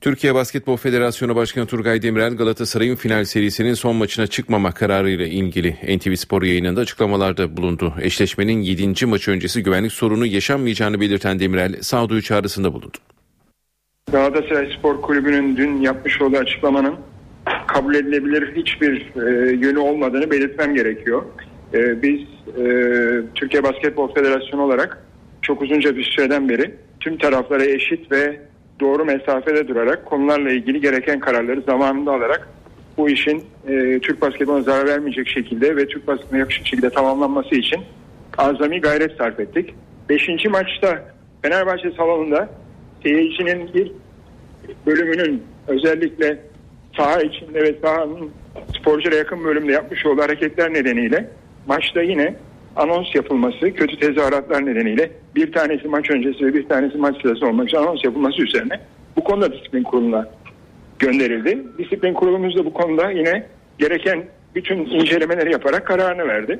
Türkiye Basketbol Federasyonu Başkanı Turgay Demirel Galatasaray'ın final serisinin son maçına çıkmama kararıyla ilgili NTV Spor yayınında açıklamalarda bulundu. Eşleşmenin 7. maçı öncesi güvenlik sorunu yaşanmayacağını belirten Demirel sağduyu çağrısında bulundu. Galatasaray Spor Kulübü'nün dün yapmış olduğu açıklamanın kabul edilebilir hiçbir e, yönü olmadığını belirtmem gerekiyor. E, biz e, Türkiye Basketbol Federasyonu olarak çok uzunca bir süreden beri tüm taraflara eşit ve doğru mesafede durarak konularla ilgili gereken kararları zamanında alarak bu işin e, Türk basketboluna zarar vermeyecek şekilde ve Türk basketboluna yakışık şekilde tamamlanması için azami gayret sarf ettik. Beşinci maçta Fenerbahçe salonunda seyircinin bir bölümünün özellikle saha içinde ve sahanın sporculara yakın bölümde yapmış olduğu hareketler nedeniyle maçta yine anons yapılması, kötü tezahüratlar nedeniyle bir tanesi maç öncesi ve bir tanesi maç sırası olmak için anons yapılması üzerine bu konuda disiplin kuruluna gönderildi. Disiplin kurulumuz da bu konuda yine gereken bütün incelemeleri yaparak kararını verdi.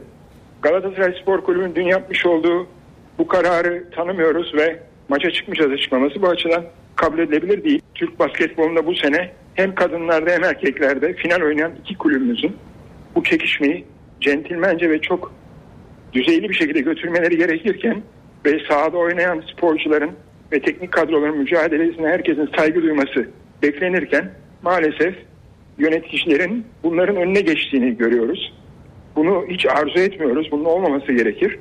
Galatasaray Spor Kulübü'nün dün yapmış olduğu bu kararı tanımıyoruz ve maça çıkmayacağız açıklaması bu açıdan kabul edilebilir değil. Türk basketbolunda bu sene hem kadınlarda hem erkeklerde final oynayan iki kulübümüzün bu çekişmeyi centilmence ve çok düzeyli bir şekilde götürmeleri gerekirken ve sahada oynayan sporcuların ve teknik kadroların mücadelesine herkesin saygı duyması beklenirken maalesef yöneticilerin bunların önüne geçtiğini görüyoruz. Bunu hiç arzu etmiyoruz. Bunun olmaması gerekir.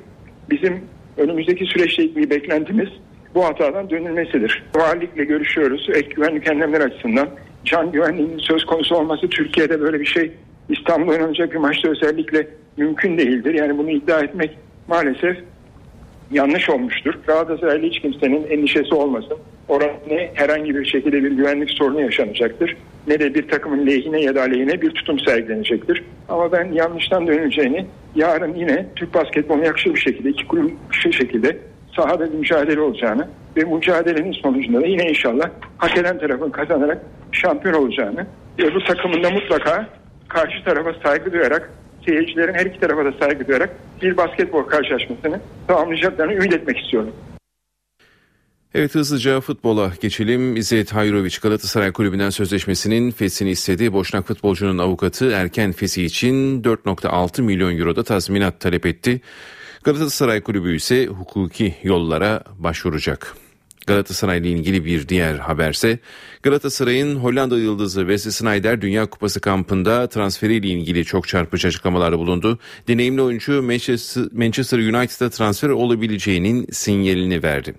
Bizim önümüzdeki süreçte ilgili beklentimiz bu hatadan dönülmesidir. Valilikle görüşüyoruz. Ek güvenlik önlemleri açısından can güvenliğinin söz konusu olması Türkiye'de böyle bir şey İstanbul'da oynanacak bir maçta özellikle mümkün değildir. Yani bunu iddia etmek maalesef yanlış olmuştur. Galatasaraylı hiç kimsenin endişesi olmasın. Orada ne herhangi bir şekilde bir güvenlik sorunu yaşanacaktır ne de bir takımın lehine ya da aleyhine bir tutum sergilenecektir. Ama ben yanlıştan dönüleceğini yarın yine Türk basketboluna yakışır bir şekilde iki kulüp şu şekilde sahada bir mücadele olacağını ve mücadelenin sonucunda da yine inşallah hak eden tarafın kazanarak şampiyon olacağını ve bu takımında mutlaka karşı tarafa saygı duyarak seyircilerin her iki tarafa da saygı duyarak bir basketbol karşılaşmasını tamamlayacaklarını ümit etmek istiyorum. Evet hızlıca futbola geçelim. İzzet Hayroviç Galatasaray Kulübü'nden sözleşmesinin fesini istedi. Boşnak futbolcunun avukatı erken fesi için 4.6 milyon euroda tazminat talep etti. Galatasaray Kulübü ise hukuki yollara başvuracak. Galatasaray ile ilgili bir diğer haberse Galatasaray'ın Hollanda yıldızı Wesley Sneijder Dünya Kupası kampında transferiyle ilgili çok çarpıcı açıklamalarda bulundu. Deneyimli oyuncu Manchester United'a transfer olabileceğinin sinyalini verdi.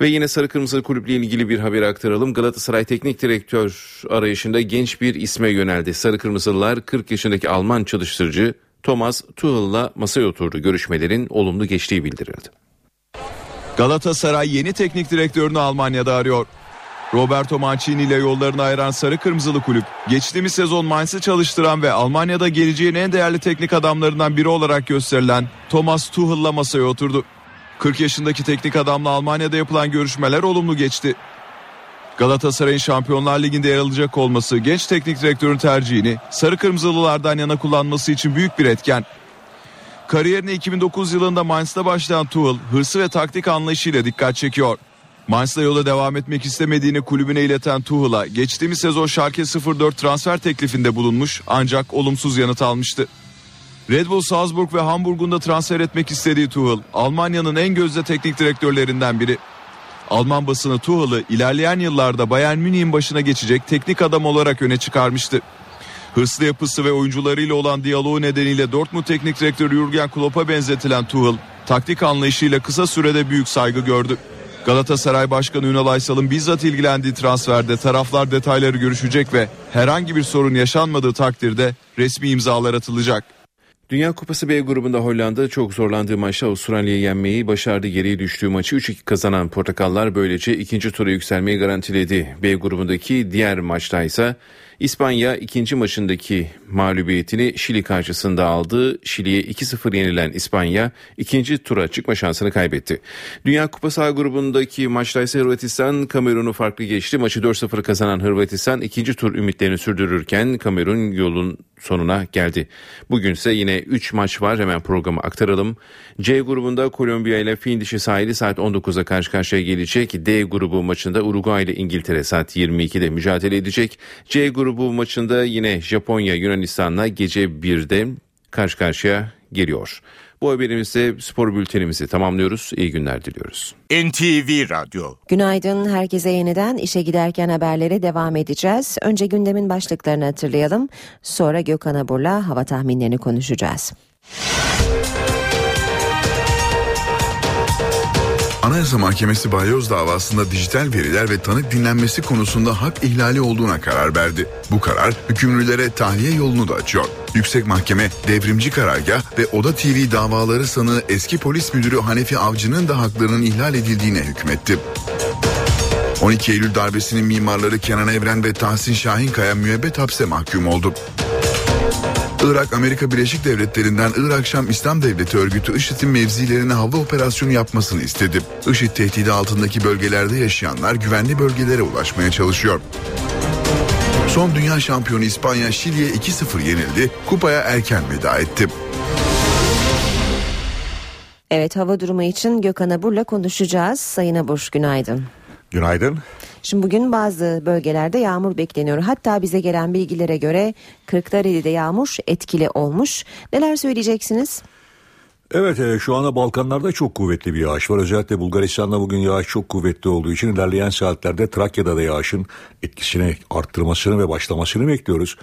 Ve yine Sarı Kırmızı Kulüple ilgili bir haber aktaralım. Galatasaray Teknik Direktör arayışında genç bir isme yöneldi. Sarı Kırmızılılar 40 yaşındaki Alman çalıştırıcı Thomas Tuchel'la masaya oturdu. Görüşmelerin olumlu geçtiği bildirildi. Galatasaray yeni teknik direktörünü Almanya'da arıyor. Roberto Mancini ile yollarını ayıran Sarı Kırmızılı Kulüp, geçtiğimiz sezon Mainz'ı çalıştıran ve Almanya'da geleceğin en değerli teknik adamlarından biri olarak gösterilen Thomas Tuchel'la masaya oturdu. 40 yaşındaki teknik adamla Almanya'da yapılan görüşmeler olumlu geçti. Galatasaray'ın Şampiyonlar Ligi'nde yer alacak olması genç teknik direktörün tercihini Sarı Kırmızılılardan yana kullanması için büyük bir etken. Kariyerine 2009 yılında Mainz'da başlayan Tuchel hırsı ve taktik anlayışıyla dikkat çekiyor. Mainz'da yola devam etmek istemediğini kulübüne ileten Tuchel'a geçtiğimiz sezon Schalke 04 transfer teklifinde bulunmuş ancak olumsuz yanıt almıştı. Red Bull Salzburg ve Hamburg'un da transfer etmek istediği Tuchel, Almanya'nın en gözde teknik direktörlerinden biri. Alman basını Tuchel'ı ilerleyen yıllarda Bayern Münih'in başına geçecek teknik adam olarak öne çıkarmıştı. Hırslı yapısı ve oyuncularıyla olan diyaloğu nedeniyle Dortmund teknik direktörü Jurgen Klopp'a benzetilen Tuchel, taktik anlayışıyla kısa sürede büyük saygı gördü. Galatasaray Başkanı Ünal Aysal'ın bizzat ilgilendiği transferde taraflar detayları görüşecek ve herhangi bir sorun yaşanmadığı takdirde resmi imzalar atılacak. Dünya Kupası B grubunda Hollanda çok zorlandığı maçta Avustralya'yı yenmeyi başardı. Geriye düştüğü maçı 3-2 kazanan Portakallar böylece ikinci tura yükselmeyi garantiledi. B grubundaki diğer maçta ise İspanya ikinci maçındaki mağlubiyetini Şili karşısında aldı. Şili'ye 2-0 yenilen İspanya ikinci tura çıkma şansını kaybetti. Dünya Kupası A grubundaki maçta ise Hırvatistan Kamerun'u farklı geçti. Maçı 4-0 kazanan Hırvatistan ikinci tur ümitlerini sürdürürken Kamerun yolun sonuna geldi. Bugün ise yine 3 maç var hemen programı aktaralım. C grubunda Kolombiya ile Fin dişi sahili saat 19'a karşı karşıya gelecek. D grubu maçında Uruguay ile İngiltere saat 22'de mücadele edecek. C grubu maçında yine Japonya Yunanistan'la gece 1'de karşı karşıya geliyor. Bu haberimizde spor bültenimizi tamamlıyoruz. İyi günler diliyoruz. NTV Radyo. Günaydın herkese yeniden işe giderken haberlere devam edeceğiz. Önce gündemin başlıklarını hatırlayalım. Sonra Gökhan Abur'la hava tahminlerini konuşacağız. Anayasa Mahkemesi balyoz davasında dijital veriler ve tanık dinlenmesi konusunda hak ihlali olduğuna karar verdi. Bu karar hükümlülere tahliye yolunu da açıyor. Yüksek Mahkeme devrimci karargah ve Oda TV davaları sanığı eski polis müdürü Hanefi Avcı'nın da haklarının ihlal edildiğine hükmetti. 12 Eylül darbesinin mimarları Kenan Evren ve Tahsin Şahinkaya müebbet hapse mahkum oldu. Irak Amerika Birleşik Devletleri'nden Irak Şam İslam Devleti örgütü IŞİD'in mevzilerine hava operasyonu yapmasını istedi. IŞİD tehdidi altındaki bölgelerde yaşayanlar güvenli bölgelere ulaşmaya çalışıyor. Son dünya şampiyonu İspanya Şili'ye 2-0 yenildi, kupaya erken veda etti. Evet hava durumu için Gökhan Abur'la konuşacağız. Sayın Abur günaydın. Günaydın. Şimdi bugün bazı bölgelerde yağmur bekleniyor. Hatta bize gelen bilgilere göre Kırklareli'de yağmur etkili olmuş. Neler söyleyeceksiniz? Evet e, şu anda Balkanlarda çok kuvvetli bir yağış var. Özellikle Bulgaristan'da bugün yağış çok kuvvetli olduğu için ilerleyen saatlerde Trakya'da da yağışın etkisini arttırmasını ve başlamasını bekliyoruz.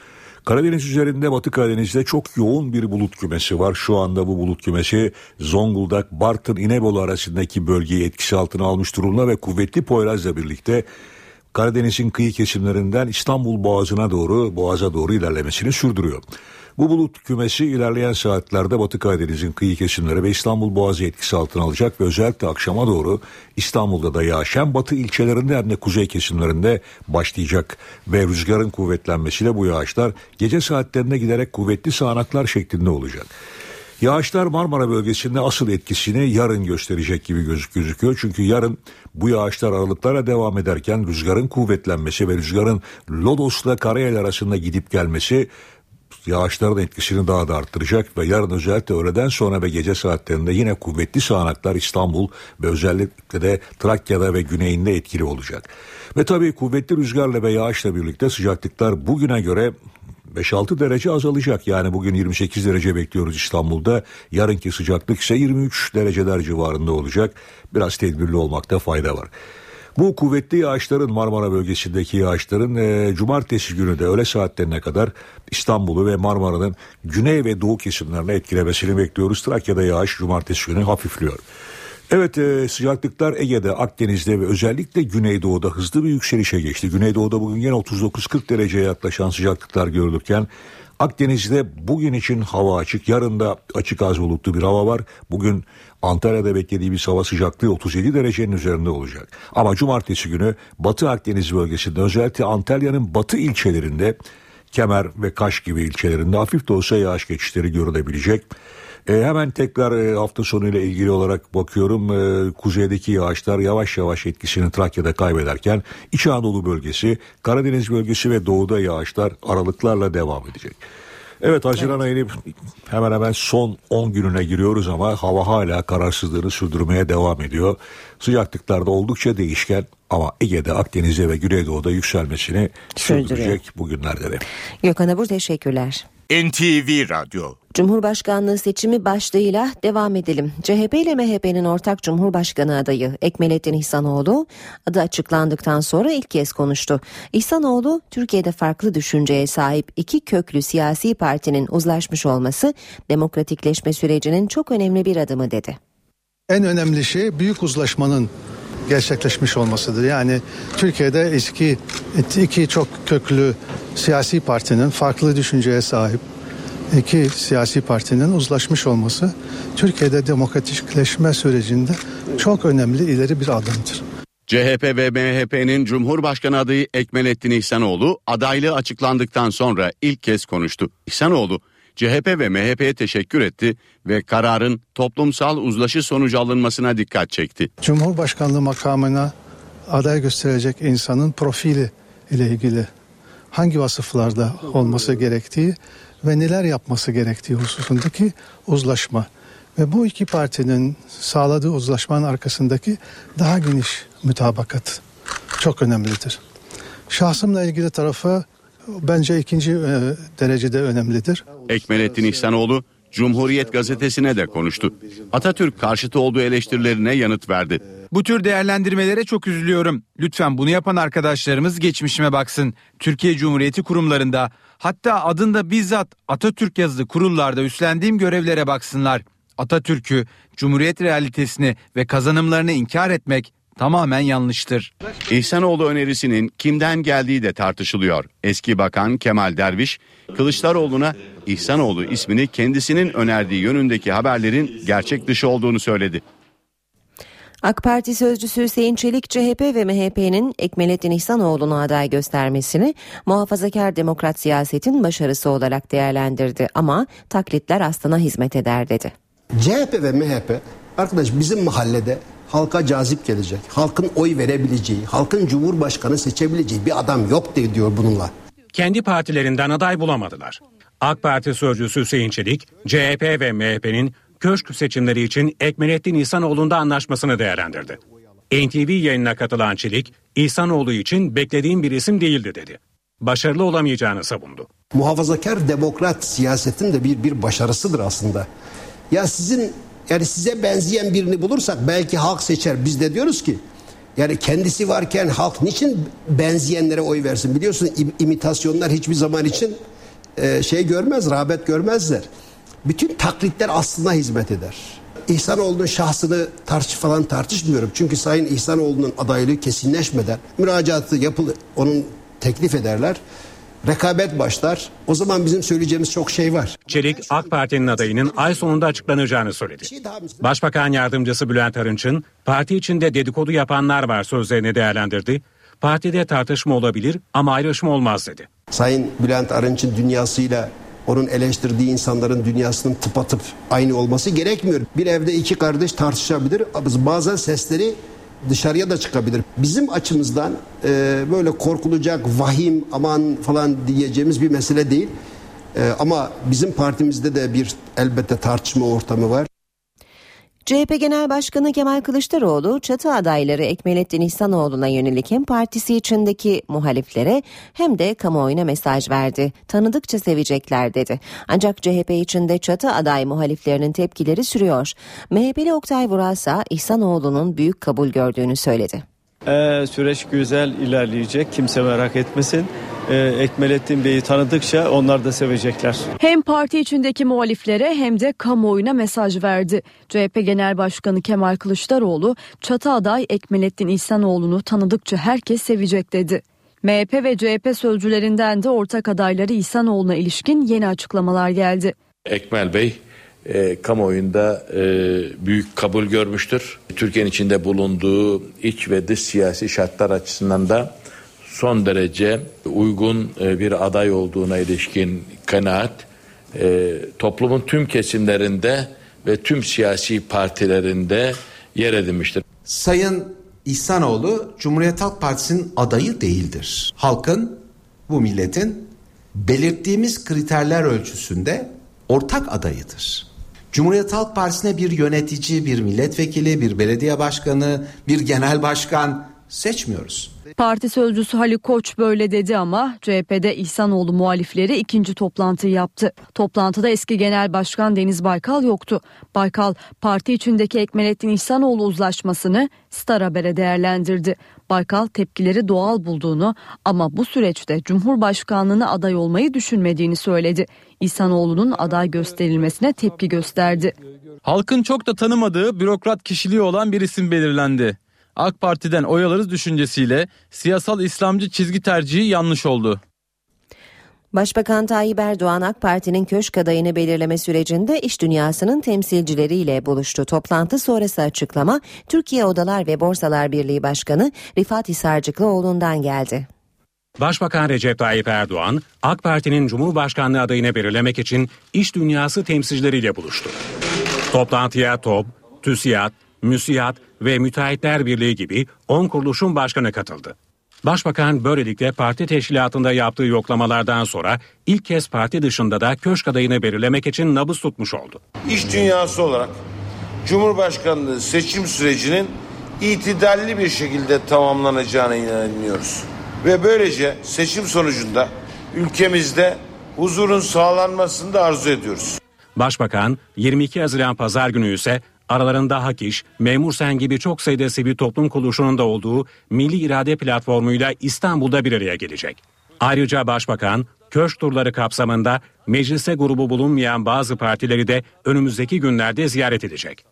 Karadeniz üzerinde Batı Karadeniz'de çok yoğun bir bulut kümesi var. Şu anda bu bulut kümesi Zonguldak, Bartın, İnebolu arasındaki bölgeyi etkisi altına almış durumda ve kuvvetli Poyraz'la birlikte Karadeniz'in kıyı kesimlerinden İstanbul Boğazı'na doğru, Boğaz'a doğru ilerlemesini sürdürüyor. Bu bulut kümesi ilerleyen saatlerde Batı Karadeniz'in kıyı kesimleri ve İstanbul Boğazı etkisi altına alacak ve özellikle akşama doğru İstanbul'da da yağış hem batı ilçelerinde hem de kuzey kesimlerinde başlayacak ve rüzgarın kuvvetlenmesiyle bu yağışlar gece saatlerinde giderek kuvvetli sağanaklar şeklinde olacak. Yağışlar Marmara bölgesinde asıl etkisini yarın gösterecek gibi gözük gözüküyor. Çünkü yarın bu yağışlar aralıklarla devam ederken rüzgarın kuvvetlenmesi ve rüzgarın Lodos'la Karayel arasında gidip gelmesi yağışların etkisini daha da arttıracak ve yarın özellikle öğleden sonra ve gece saatlerinde yine kuvvetli sağanaklar İstanbul ve özellikle de Trakya'da ve güneyinde etkili olacak. Ve tabii kuvvetli rüzgarla ve yağışla birlikte sıcaklıklar bugüne göre 5-6 derece azalacak. Yani bugün 28 derece bekliyoruz İstanbul'da. Yarınki sıcaklık ise 23 dereceler civarında olacak. Biraz tedbirli olmakta fayda var. Bu kuvvetli yağışların Marmara bölgesindeki yağışların e, cumartesi günü de öğle saatlerine kadar İstanbul'u ve Marmara'nın güney ve doğu kesimlerine etkilemesini bekliyoruz. Trakya'da yağış cumartesi günü hafifliyor. Evet e, sıcaklıklar Ege'de, Akdeniz'de ve özellikle Güneydoğu'da hızlı bir yükselişe geçti. Güneydoğu'da bugün yine 39-40 dereceye yaklaşan sıcaklıklar görülürken Akdeniz'de bugün için hava açık. Yarın da açık az bulutlu bir hava var. Bugün Antalya'da beklediğimiz hava sıcaklığı 37 derecenin üzerinde olacak. Ama cumartesi günü Batı Akdeniz bölgesinde özellikle Antalya'nın batı ilçelerinde Kemer ve Kaş gibi ilçelerinde hafif de olsa yağış geçişleri görülebilecek. E, hemen tekrar e, hafta sonuyla ilgili olarak bakıyorum. E, kuzeydeki yağışlar yavaş yavaş etkisini Trakya'da kaybederken İç Anadolu bölgesi, Karadeniz bölgesi ve doğuda yağışlar aralıklarla devam edecek. Evet Haziran evet. ayının hemen hemen son 10 gününe giriyoruz ama hava hala kararsızlığını sürdürmeye devam ediyor. Sıcaklıklar da oldukça değişken ama Ege'de, Akdeniz'de ve Güneydoğu'da yükselmesini sürdürecek bugünlerde de. Gökhan Abur teşekkürler. NTV Radyo Cumhurbaşkanlığı seçimi başlığıyla devam edelim. CHP ile MHP'nin ortak Cumhurbaşkanı adayı Ekmelettin İhsanoğlu adı açıklandıktan sonra ilk kez konuştu. İhsanoğlu Türkiye'de farklı düşünceye sahip iki köklü siyasi partinin uzlaşmış olması demokratikleşme sürecinin çok önemli bir adımı dedi. En önemli şey büyük uzlaşmanın gerçekleşmiş olmasıdır. Yani Türkiye'de eski iki çok köklü siyasi partinin farklı düşünceye sahip iki siyasi partinin uzlaşmış olması Türkiye'de demokratikleşme sürecinde çok önemli ileri bir adımdır. CHP ve MHP'nin Cumhurbaşkanı adayı Ekmelettin İhsanoğlu adaylığı açıklandıktan sonra ilk kez konuştu. İhsanoğlu CHP ve MHP'ye teşekkür etti ve kararın toplumsal uzlaşı sonucu alınmasına dikkat çekti. Cumhurbaşkanlığı makamına aday gösterecek insanın profili ile ilgili hangi vasıflarda olması gerektiği ve neler yapması gerektiği hususundaki uzlaşma ve bu iki partinin sağladığı uzlaşmanın arkasındaki daha geniş mütabakat çok önemlidir. Şahsımla ilgili tarafı bence ikinci e, derecede önemlidir. Ekmelettin İhsanoğlu Cumhuriyet gazetesine de konuştu. Atatürk karşıtı olduğu eleştirilerine yanıt verdi. Bu tür değerlendirmelere çok üzülüyorum. Lütfen bunu yapan arkadaşlarımız geçmişime baksın. Türkiye Cumhuriyeti kurumlarında hatta adında bizzat Atatürk yazılı kurullarda üstlendiğim görevlere baksınlar. Atatürk'ü, Cumhuriyet realitesini ve kazanımlarını inkar etmek tamamen yanlıştır. İhsanoğlu önerisinin kimden geldiği de tartışılıyor. Eski Bakan Kemal Derviş, Kılıçdaroğlu'na İhsanoğlu ismini kendisinin önerdiği yönündeki haberlerin gerçek dışı olduğunu söyledi. AK Parti sözcüsü Hüseyin Çelik CHP ve MHP'nin Ekmelettin İhsanoğlu'nu aday göstermesini muhafazakar demokrat siyasetin başarısı olarak değerlendirdi ama taklitler aslına hizmet eder dedi. CHP ve MHP arkadaş bizim mahallede halka cazip gelecek, halkın oy verebileceği, halkın cumhurbaşkanı seçebileceği bir adam yok diyor bununla. Kendi partilerinden aday bulamadılar. AK Parti sözcüsü Hüseyin Çelik, CHP ve MHP'nin köşk seçimleri için Ekmelettin İhsanoğlu'nda anlaşmasını değerlendirdi. NTV yayınına katılan Çelik, İhsanoğlu için beklediğim bir isim değildi dedi. Başarılı olamayacağını savundu. Muhafazakar demokrat siyasetin de bir bir başarısıdır aslında. Ya sizin yani size benzeyen birini bulursak belki halk seçer. Biz de diyoruz ki yani kendisi varken halk niçin benzeyenlere oy versin? Biliyorsun imitasyonlar hiçbir zaman için e, şey görmez, rağbet görmezler. Bütün taklitler aslına hizmet eder. İhsanoğlu'nun şahsını tartış falan tartışmıyorum. Çünkü Sayın İhsanoğlu'nun adaylığı kesinleşmeden müracaatı yapılı onun teklif ederler. rekabet başlar. O zaman bizim söyleyeceğimiz çok şey var. Çelik AK Parti'nin adayının ay sonunda açıklanacağını söyledi. Başbakan yardımcısı Bülent Arınç'ın parti içinde dedikodu yapanlar var sözlerini değerlendirdi. Partide tartışma olabilir ama ayrışma olmaz dedi. Sayın Bülent Arınç'ın dünyasıyla onun eleştirdiği insanların dünyasının tıpatıp aynı olması gerekmiyor. Bir evde iki kardeş tartışabilir. Bazen sesleri dışarıya da çıkabilir. Bizim açımızdan e, böyle korkulacak vahim aman falan diyeceğimiz bir mesele değil. E, ama bizim partimizde de bir elbette tartışma ortamı var. CHP Genel Başkanı Kemal Kılıçdaroğlu çatı adayları Ekmelettin İhsanoğlu'na yönelik hem partisi içindeki muhaliflere hem de kamuoyuna mesaj verdi. Tanıdıkça sevecekler dedi. Ancak CHP içinde çatı aday muhaliflerinin tepkileri sürüyor. MHP'li Oktay Vuralsa İhsanoğlu'nun büyük kabul gördüğünü söyledi. Ee, süreç güzel ilerleyecek kimse merak etmesin e, Ekmelettin Bey'i tanıdıkça onlar da sevecekler. Hem parti içindeki muhaliflere hem de kamuoyuna mesaj verdi. CHP Genel Başkanı Kemal Kılıçdaroğlu çatı aday Ekmelettin İhsanoğlu'nu tanıdıkça herkes sevecek dedi. MHP ve CHP sözcülerinden de ortak adayları İhsanoğlu'na ilişkin yeni açıklamalar geldi. Ekmel Bey e, kamuoyunda e, büyük kabul görmüştür. Türkiye'nin içinde bulunduğu iç ve dış siyasi şartlar açısından da son derece uygun e, bir aday olduğuna ilişkin kanaat e, toplumun tüm kesimlerinde ve tüm siyasi partilerinde yer edinmiştir. Sayın İhsanoğlu Cumhuriyet Halk Partisi'nin adayı değildir. Halkın, bu milletin belirttiğimiz kriterler ölçüsünde ortak adayıdır. Cumhuriyet Halk Partisi'ne bir yönetici, bir milletvekili, bir belediye başkanı, bir genel başkan seçmiyoruz. Parti sözcüsü Haluk Koç böyle dedi ama CHP'de İhsanoğlu muhalifleri ikinci toplantı yaptı. Toplantıda eski Genel Başkan Deniz Baykal yoktu. Baykal parti içindeki Ekmelettin İhsanoğlu uzlaşmasını Star Haber'e değerlendirdi. Baykal tepkileri doğal bulduğunu ama bu süreçte Cumhurbaşkanlığına aday olmayı düşünmediğini söyledi. İhsanoğlu'nun aday gösterilmesine tepki gösterdi. Halkın çok da tanımadığı bürokrat kişiliği olan bir isim belirlendi. AK Parti'den oy alırız düşüncesiyle siyasal İslamcı çizgi tercihi yanlış oldu. Başbakan Tayyip Erdoğan AK Parti'nin köşk adayını belirleme sürecinde iş dünyasının temsilcileriyle buluştu. Toplantı sonrası açıklama Türkiye Odalar ve Borsalar Birliği Başkanı Rifat Hisarcıklıoğlu'ndan geldi. Başbakan Recep Tayyip Erdoğan, AK Parti'nin Cumhurbaşkanlığı adayını belirlemek için iş dünyası temsilcileriyle buluştu. Toplantıya TOB, TÜSİAD, MÜSİAD ve Müteahhitler Birliği gibi 10 kuruluşun başkanı katıldı. Başbakan böylelikle parti teşkilatında yaptığı yoklamalardan sonra ilk kez parti dışında da köşk adayını belirlemek için nabız tutmuş oldu. İş dünyası olarak Cumhurbaşkanlığı seçim sürecinin itidalli bir şekilde tamamlanacağına inanıyoruz. Ve böylece seçim sonucunda ülkemizde huzurun sağlanmasını da arzu ediyoruz. Başbakan 22 Haziran Pazar günü ise Aralarında Hak İş, Memur Sen gibi çok sayıda sivil toplum kuruluşunun da olduğu Milli İrade Platformu'yla İstanbul'da bir araya gelecek. Ayrıca Başbakan, köşk turları kapsamında meclise grubu bulunmayan bazı partileri de önümüzdeki günlerde ziyaret edecek.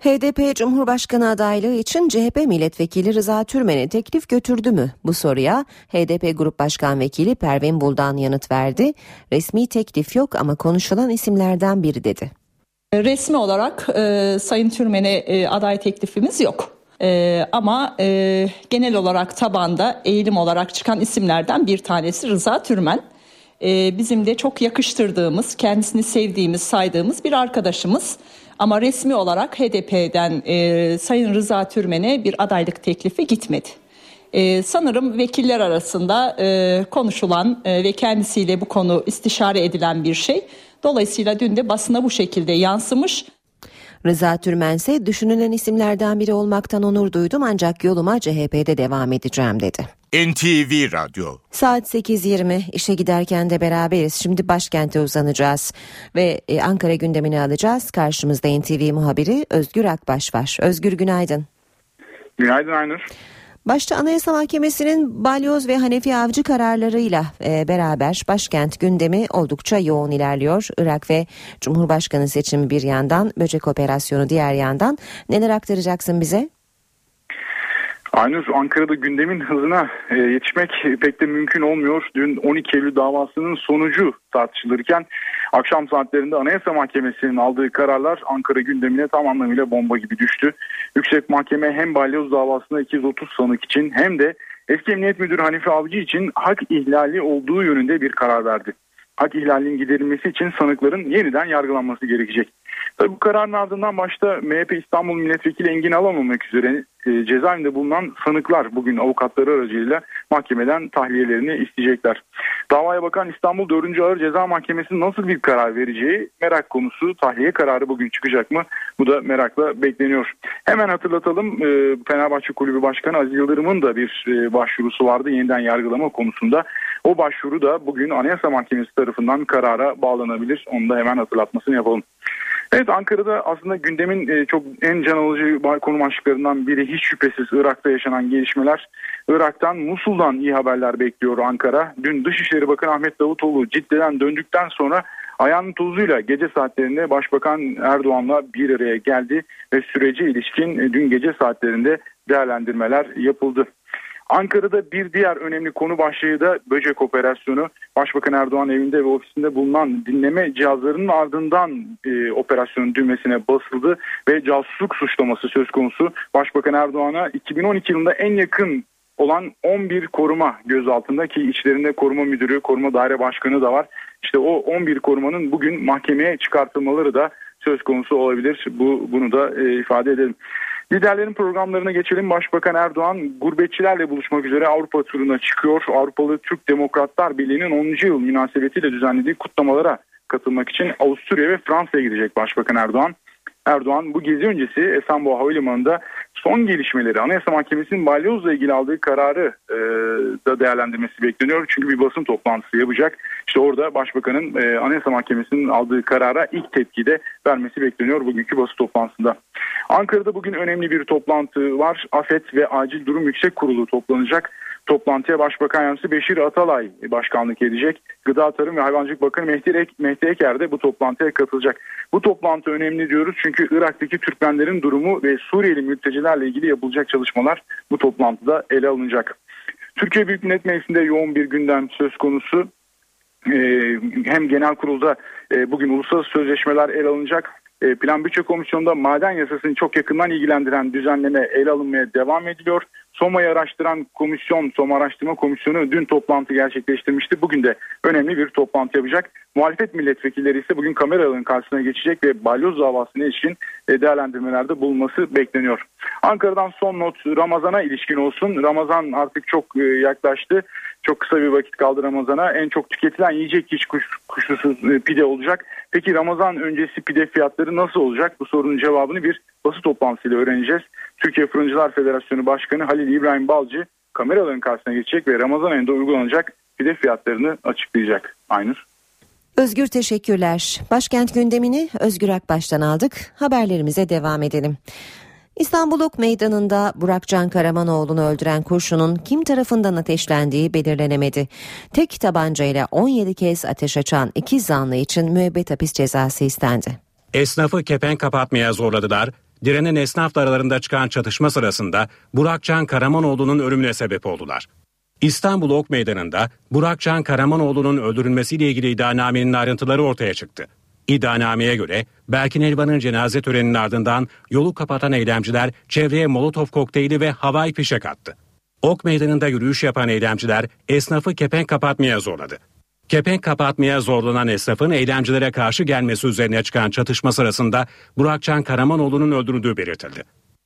HDP Cumhurbaşkanı adaylığı için CHP milletvekili Rıza Türmen'e teklif götürdü mü? Bu soruya HDP Grup Başkan Vekili Pervin Buldan yanıt verdi. Resmi teklif yok ama konuşulan isimlerden biri dedi. Resmi olarak e, Sayın Türmen'e e, aday teklifimiz yok. E, ama e, genel olarak tabanda eğilim olarak çıkan isimlerden bir tanesi Rıza Türmen. E, bizim de çok yakıştırdığımız, kendisini sevdiğimiz, saydığımız bir arkadaşımız. Ama resmi olarak HDP'den e, Sayın Rıza Türmen'e bir adaylık teklifi gitmedi. Ee, sanırım vekiller arasında e, konuşulan e, ve kendisiyle bu konu istişare edilen bir şey. Dolayısıyla dün de basına bu şekilde yansımış. Rıza Türmen ise düşünülen isimlerden biri olmaktan onur duydum ancak yoluma CHP'de devam edeceğim dedi. NTV Radyo. Saat 8.20 işe giderken de beraberiz. Şimdi başkente uzanacağız ve e, Ankara gündemini alacağız. Karşımızda NTV muhabiri Özgür Akbaş var. Özgür günaydın. Günaydın Aynur. Başta Anayasa Mahkemesi'nin balyoz ve Hanefi Avcı kararlarıyla e, beraber başkent gündemi oldukça yoğun ilerliyor. Irak ve Cumhurbaşkanı seçimi bir yandan, böcek operasyonu diğer yandan. Neler aktaracaksın bize? Aynur Ankara'da gündemin hızına e, yetişmek pek de mümkün olmuyor. Dün 12 Eylül davasının sonucu tartışılırken akşam saatlerinde Anayasa Mahkemesi'nin aldığı kararlar Ankara gündemine tam anlamıyla bomba gibi düştü. Yüksek Mahkeme hem balyoz davasında 230 sanık için hem de eski Emniyet Müdürü Hanife Avcı için hak ihlali olduğu yönünde bir karar verdi. Hak ihlalinin giderilmesi için sanıkların yeniden yargılanması gerekecek. Tabii bu kararın ardından başta MHP İstanbul Milletvekili Engin Alan olmak üzere e, cezaevinde bulunan sanıklar bugün avukatları aracılığıyla mahkemeden tahliyelerini isteyecekler. Davaya bakan İstanbul 4. Ağır Ceza Mahkemesi nasıl bir karar vereceği merak konusu. Tahliye kararı bugün çıkacak mı? Bu da merakla bekleniyor. Hemen hatırlatalım e, Fenerbahçe Kulübü Başkanı Aziz Yıldırım'ın da bir e, başvurusu vardı yeniden yargılama konusunda. O başvuru da bugün Anayasa Mahkemesi tarafından karara bağlanabilir. Onu da hemen hatırlatmasını yapalım. Evet Ankara'da aslında gündemin e, çok en can alıcı konu başlıklarından biri hiç şüphesiz Irak'ta yaşanan gelişmeler. Irak'tan Musul'dan iyi haberler bekliyor Ankara. Dün Dışişleri Bakanı Ahmet Davutoğlu Cidde'den döndükten sonra ayağının tozuyla gece saatlerinde Başbakan Erdoğan'la bir araya geldi ve sürece ilişkin e, dün gece saatlerinde değerlendirmeler yapıldı. Ankara'da bir diğer önemli konu başlığı da böcek operasyonu. Başbakan Erdoğan evinde ve ofisinde bulunan dinleme cihazlarının ardından e, operasyonun düğmesine basıldı ve casusluk suçlaması söz konusu. Başbakan Erdoğan'a 2012 yılında en yakın olan 11 koruma gözaltında ki içlerinde koruma müdürü, koruma daire başkanı da var. İşte o 11 korumanın bugün mahkemeye çıkartılmaları da söz konusu olabilir. Bu bunu da e, ifade edelim. Liderlerin programlarına geçelim. Başbakan Erdoğan gurbetçilerle buluşmak üzere Avrupa turuna çıkıyor. Avrupalı Türk Demokratlar Birliği'nin 10. yıl münasebetiyle düzenlediği kutlamalara katılmak için Avusturya ve Fransa'ya gidecek Başbakan Erdoğan. Erdoğan bu gezi öncesi Esenboğa Havalimanı'nda son gelişmeleri Anayasa Mahkemesi'nin balyozla ilgili aldığı kararı e, da değerlendirmesi bekleniyor. Çünkü bir basın toplantısı yapacak. İşte orada Başbakan'ın e, Anayasa Mahkemesi'nin aldığı karara ilk tepkide vermesi bekleniyor bugünkü basın toplantısında. Ankara'da bugün önemli bir toplantı var. AFET ve Acil Durum Yüksek Kurulu toplanacak. Toplantıya Başbakan Yardımcısı Beşir Atalay başkanlık edecek. Gıda Tarım ve Hayvancılık Bakanı Mehdi, Ek, Mehdi Eker de bu toplantıya katılacak. Bu toplantı önemli diyoruz çünkü Irak'taki Türkmenlerin durumu ve Suriyeli mültecilerle ilgili yapılacak çalışmalar bu toplantıda ele alınacak. Türkiye Büyük Millet Meclisi'nde yoğun bir gündem söz konusu. Ee, hem genel kurulda e, bugün uluslararası sözleşmeler ele alınacak e, Plan Bütçe Komisyonu'nda maden yasasını çok yakından ilgilendiren düzenleme ele alınmaya devam ediliyor. SOMA'yı araştıran komisyon, SOMA Araştırma Komisyonu dün toplantı gerçekleştirmişti. Bugün de önemli bir toplantı yapacak. Muhalefet milletvekilleri ise bugün kameraların karşısına geçecek ve balyoz davasına ilişkin e, değerlendirmelerde bulunması bekleniyor. Ankara'dan son not Ramazan'a ilişkin olsun. Ramazan artık çok e, yaklaştı. Çok kısa bir vakit kaldı Ramazan'a. En çok tüketilen yiyecek hiç kuş, kuşkusuz e, pide olacak. Peki Ramazan öncesi pide fiyatları nasıl olacak? Bu sorunun cevabını bir basın toplantısıyla öğreneceğiz. Türkiye Fırıncılar Federasyonu Başkanı Halil İbrahim Balcı kameraların karşısına geçecek ve Ramazan ayında uygulanacak pide fiyatlarını açıklayacak. Aynur. Özgür teşekkürler. Başkent gündemini Özgür Akbaş'tan aldık. Haberlerimize devam edelim. İstanbul Ok Meydanı'nda Burakcan Karamanoğlu'nu öldüren kurşunun kim tarafından ateşlendiği belirlenemedi. Tek tabancayla 17 kez ateş açan iki zanlı için müebbet hapis cezası istendi. Esnafı kepenk kapatmaya zorladılar. Direnen esnafla aralarında çıkan çatışma sırasında Burakcan Karamanoğlu'nun ölümüne sebep oldular. İstanbul Ok Meydanı'nda Burakcan Karamanoğlu'nun öldürülmesiyle ilgili iddianamenin ayrıntıları ortaya çıktı. İddianameye göre Berkin Elvan'ın cenaze töreninin ardından yolu kapatan eylemciler çevreye molotof kokteyli ve havai fişek attı. Ok meydanında yürüyüş yapan eylemciler esnafı kepenk kapatmaya zorladı. Kepenk kapatmaya zorlanan esnafın eylemcilere karşı gelmesi üzerine çıkan çatışma sırasında Burakcan Karamanoğlu'nun öldürüldüğü belirtildi.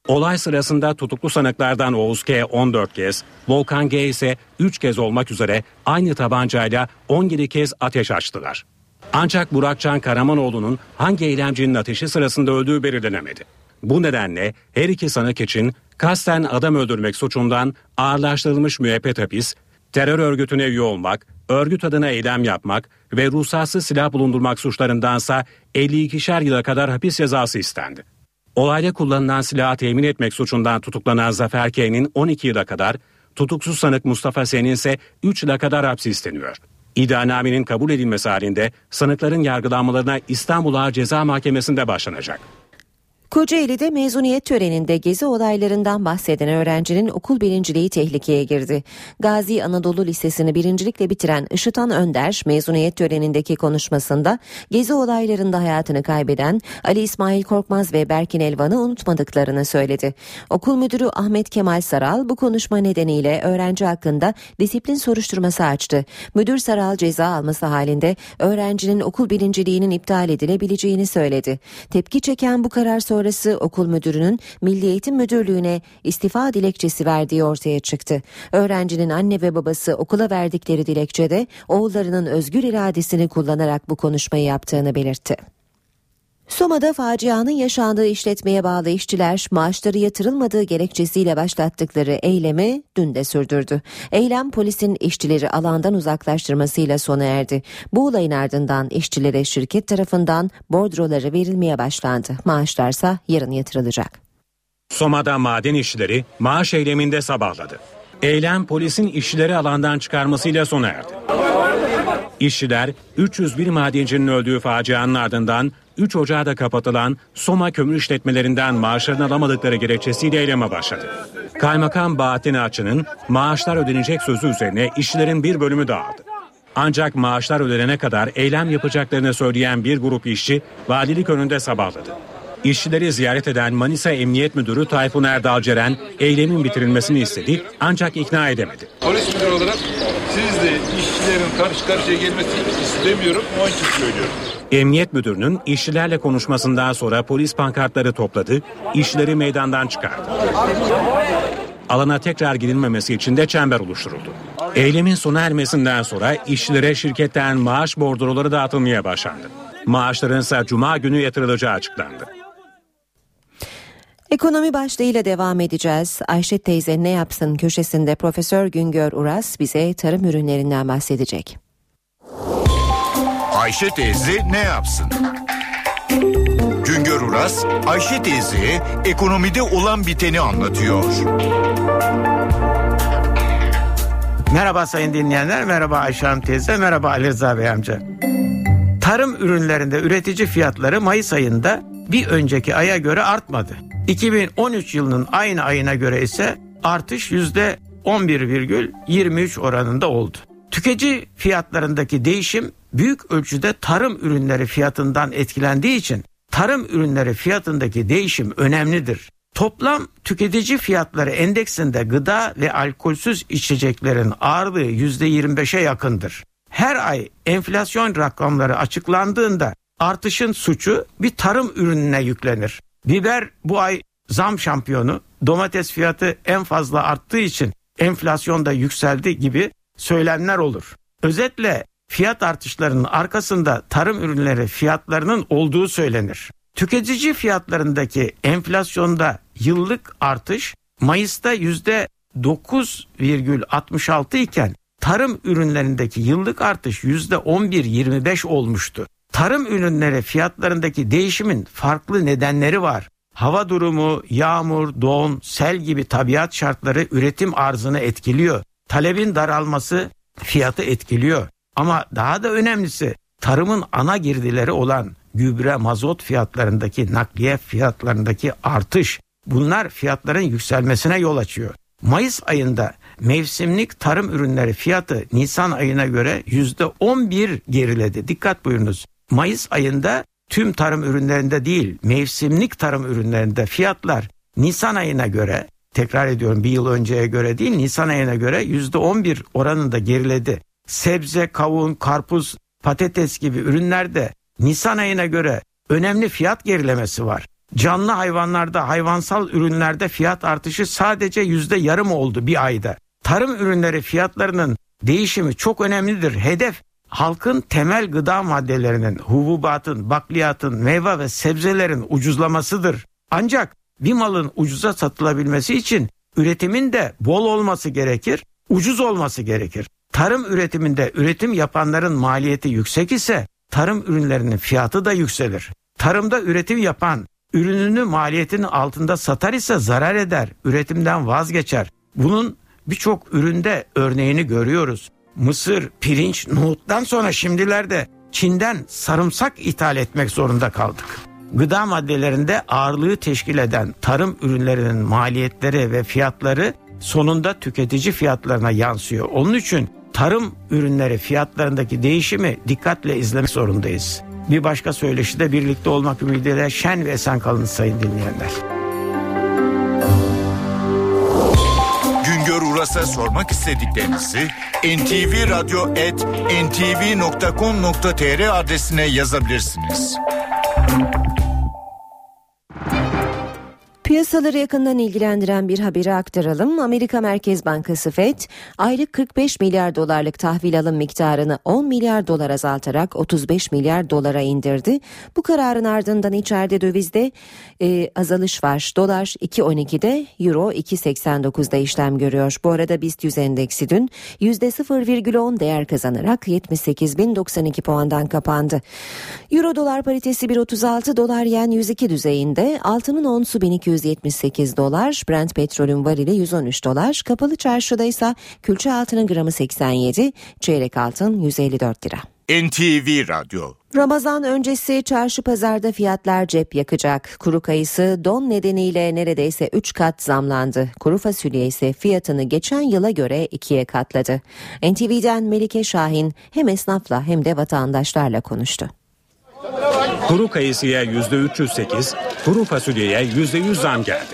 Olay sırasında tutuklu sanıklardan Oğuz K 14 kez, Volkan G ise 3 kez olmak üzere aynı tabancayla 17 kez ateş açtılar. Ancak Burakcan Karamanoğlu'nun hangi eylemcinin ateşi sırasında öldüğü belirlenemedi. Bu nedenle her iki sanık için kasten adam öldürmek suçundan ağırlaştırılmış müebbet hapis, terör örgütüne üye olmak, örgüt adına eylem yapmak ve ruhsatsız silah bulundurmak suçlarındansa 52'şer yıla kadar hapis cezası istendi. Olayda kullanılan silahı temin etmek suçundan tutuklanan Zafer K'nin 12 yıla kadar, tutuksuz sanık Mustafa Sen'in ise 3 yıla kadar hapsi isteniyor. İddianamenin kabul edilmesi halinde sanıkların yargılanmalarına İstanbul Ağır Ceza Mahkemesi'nde başlanacak. Kocaeli'de mezuniyet töreninde gezi olaylarından bahseden öğrencinin okul birinciliği tehlikeye girdi. Gazi Anadolu Lisesi'ni birincilikle bitiren Işıtan Önder mezuniyet törenindeki konuşmasında gezi olaylarında hayatını kaybeden Ali İsmail Korkmaz ve Berkin Elvan'ı unutmadıklarını söyledi. Okul müdürü Ahmet Kemal Saral bu konuşma nedeniyle öğrenci hakkında disiplin soruşturması açtı. Müdür Saral ceza alması halinde öğrencinin okul birinciliğinin iptal edilebileceğini söyledi. Tepki çeken bu karar sonrası okul müdürünün Milli Eğitim Müdürlüğü'ne istifa dilekçesi verdiği ortaya çıktı. Öğrencinin anne ve babası okula verdikleri dilekçede oğullarının özgür iradesini kullanarak bu konuşmayı yaptığını belirtti. Soma'da facianın yaşandığı işletmeye bağlı işçiler maaşları yatırılmadığı gerekçesiyle başlattıkları eylemi dün de sürdürdü. Eylem polisin işçileri alandan uzaklaştırmasıyla sona erdi. Bu olayın ardından işçilere şirket tarafından bordroları verilmeye başlandı. Maaşlarsa yarın yatırılacak. Soma'da maden işçileri maaş eyleminde sabahladı. Eylem polisin işçileri alandan çıkarmasıyla sona erdi. İşçiler 301 madencinin öldüğü facianın ardından 3 Ocağı'da kapatılan Soma kömür işletmelerinden maaşlarını alamadıkları gerekçesiyle eyleme başladı. Kaymakam Bahattin Açı'nın maaşlar ödenecek sözü üzerine işçilerin bir bölümü dağıldı. Ancak maaşlar ödenene kadar eylem yapacaklarını söyleyen bir grup işçi valilik önünde sabahladı. İşçileri ziyaret eden Manisa Emniyet Müdürü Tayfun Erdal Ceren eylemin bitirilmesini istedi ancak ikna edemedi. Polis müdürü olarak siz de işçilerin karşı karşıya gelmesini istemiyorum. Onun için söylüyorum. Emniyet Müdürü'nün işçilerle konuşmasından sonra polis pankartları topladı, işçileri meydandan çıkardı. Alana tekrar girilmemesi için de çember oluşturuldu. Eylemin sona ermesinden sonra işçilere şirketten maaş bordroları dağıtılmaya başlandı. Maaşların ise cuma günü yatırılacağı açıklandı. Ekonomi başlığıyla devam edeceğiz. Ayşe teyze ne yapsın köşesinde Profesör Güngör Uras bize tarım ürünlerinden bahsedecek. Ayşe teyze ne yapsın? Güngör Uras, Ayşe teyze ekonomide olan biteni anlatıyor. Merhaba sayın dinleyenler, merhaba Ayşe Hanım teyze, merhaba Ali Rıza Bey amca. Tarım ürünlerinde üretici fiyatları Mayıs ayında bir önceki aya göre artmadı. 2013 yılının aynı ayına göre ise artış yüzde 11,23 oranında oldu. Tüketici fiyatlarındaki değişim büyük ölçüde tarım ürünleri fiyatından etkilendiği için tarım ürünleri fiyatındaki değişim önemlidir. Toplam tüketici fiyatları endeksinde gıda ve alkolsüz içeceklerin ağırlığı %25'e yakındır. Her ay enflasyon rakamları açıklandığında artışın suçu bir tarım ürününe yüklenir. Biber bu ay zam şampiyonu, domates fiyatı en fazla arttığı için enflasyon da yükseldi gibi söylemler olur. Özetle fiyat artışlarının arkasında tarım ürünleri fiyatlarının olduğu söylenir. Tüketici fiyatlarındaki enflasyonda yıllık artış Mayıs'ta yüzde 9,66 iken tarım ürünlerindeki yıllık artış yüzde 11,25 olmuştu. Tarım ürünleri fiyatlarındaki değişimin farklı nedenleri var. Hava durumu, yağmur, don, sel gibi tabiat şartları üretim arzını etkiliyor. Talebin daralması fiyatı etkiliyor. Ama daha da önemlisi tarımın ana girdileri olan gübre, mazot fiyatlarındaki nakliye fiyatlarındaki artış bunlar fiyatların yükselmesine yol açıyor. Mayıs ayında mevsimlik tarım ürünleri fiyatı Nisan ayına göre %11 geriledi. Dikkat buyurunuz. Mayıs ayında tüm tarım ürünlerinde değil mevsimlik tarım ürünlerinde fiyatlar Nisan ayına göre tekrar ediyorum bir yıl önceye göre değil Nisan ayına göre %11 oranında geriledi. Sebze, kavun, karpuz, patates gibi ürünlerde Nisan ayına göre önemli fiyat gerilemesi var. Canlı hayvanlarda, hayvansal ürünlerde fiyat artışı sadece yüzde yarım oldu bir ayda. Tarım ürünleri fiyatlarının değişimi çok önemlidir. Hedef halkın temel gıda maddelerinin, hububatın, bakliyatın, meyve ve sebzelerin ucuzlamasıdır. Ancak bir malın ucuza satılabilmesi için üretimin de bol olması gerekir, ucuz olması gerekir. Tarım üretiminde üretim yapanların maliyeti yüksek ise tarım ürünlerinin fiyatı da yükselir. Tarımda üretim yapan ürününü maliyetin altında satar ise zarar eder, üretimden vazgeçer. Bunun birçok üründe örneğini görüyoruz. Mısır, pirinç, nohuttan sonra şimdilerde Çin'den sarımsak ithal etmek zorunda kaldık. Gıda maddelerinde ağırlığı teşkil eden tarım ürünlerinin maliyetleri ve fiyatları sonunda tüketici fiyatlarına yansıyor. Onun için tarım ürünleri fiyatlarındaki değişimi dikkatle izlemek zorundayız. Bir başka söyleşide birlikte olmak ümidiyle şen ve esen kalın sayın dinleyenler. Güngör Uras'a sormak istediklerinizi ntvradio.ntv.com.tr adresine yazabilirsiniz. Piyasaları yakından ilgilendiren bir haberi aktaralım. Amerika Merkez Bankası FED aylık 45 milyar dolarlık tahvil alım miktarını 10 milyar dolar azaltarak 35 milyar dolara indirdi. Bu kararın ardından içeride dövizde e, azalış var. Dolar 2.12'de, Euro 2.89'da işlem görüyor. Bu arada BIST 100 endeksi dün %0,10 değer kazanarak 78.092 puandan kapandı. Euro dolar paritesi 1.36, dolar yen 102 düzeyinde, altının onsu 1200 178 dolar, Brent petrolün varili 113 dolar, kapalı çarşıda ise külçe altının gramı 87, çeyrek altın 154 lira. NTV Radyo Ramazan öncesi çarşı pazarda fiyatlar cep yakacak. Kuru kayısı don nedeniyle neredeyse 3 kat zamlandı. Kuru fasulye ise fiyatını geçen yıla göre ikiye katladı. NTV'den Melike Şahin hem esnafla hem de vatandaşlarla konuştu. Kuru kayısıya %308, kuru fasulyeye %100 zam geldi.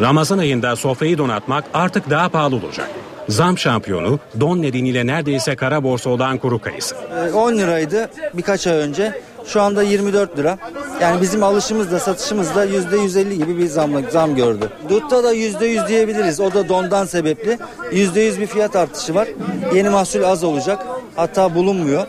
Ramazan ayında sofrayı donatmak artık daha pahalı olacak. Zam şampiyonu don nedeniyle neredeyse kara borsa olan kuru kayısı. 10 liraydı birkaç ay önce. Şu anda 24 lira. Yani bizim alışımız da satışımız da %150 gibi bir zam, zam gördü. Dutta da %100 diyebiliriz. O da dondan sebepli. %100 bir fiyat artışı var. Yeni mahsul az olacak. Hatta bulunmuyor.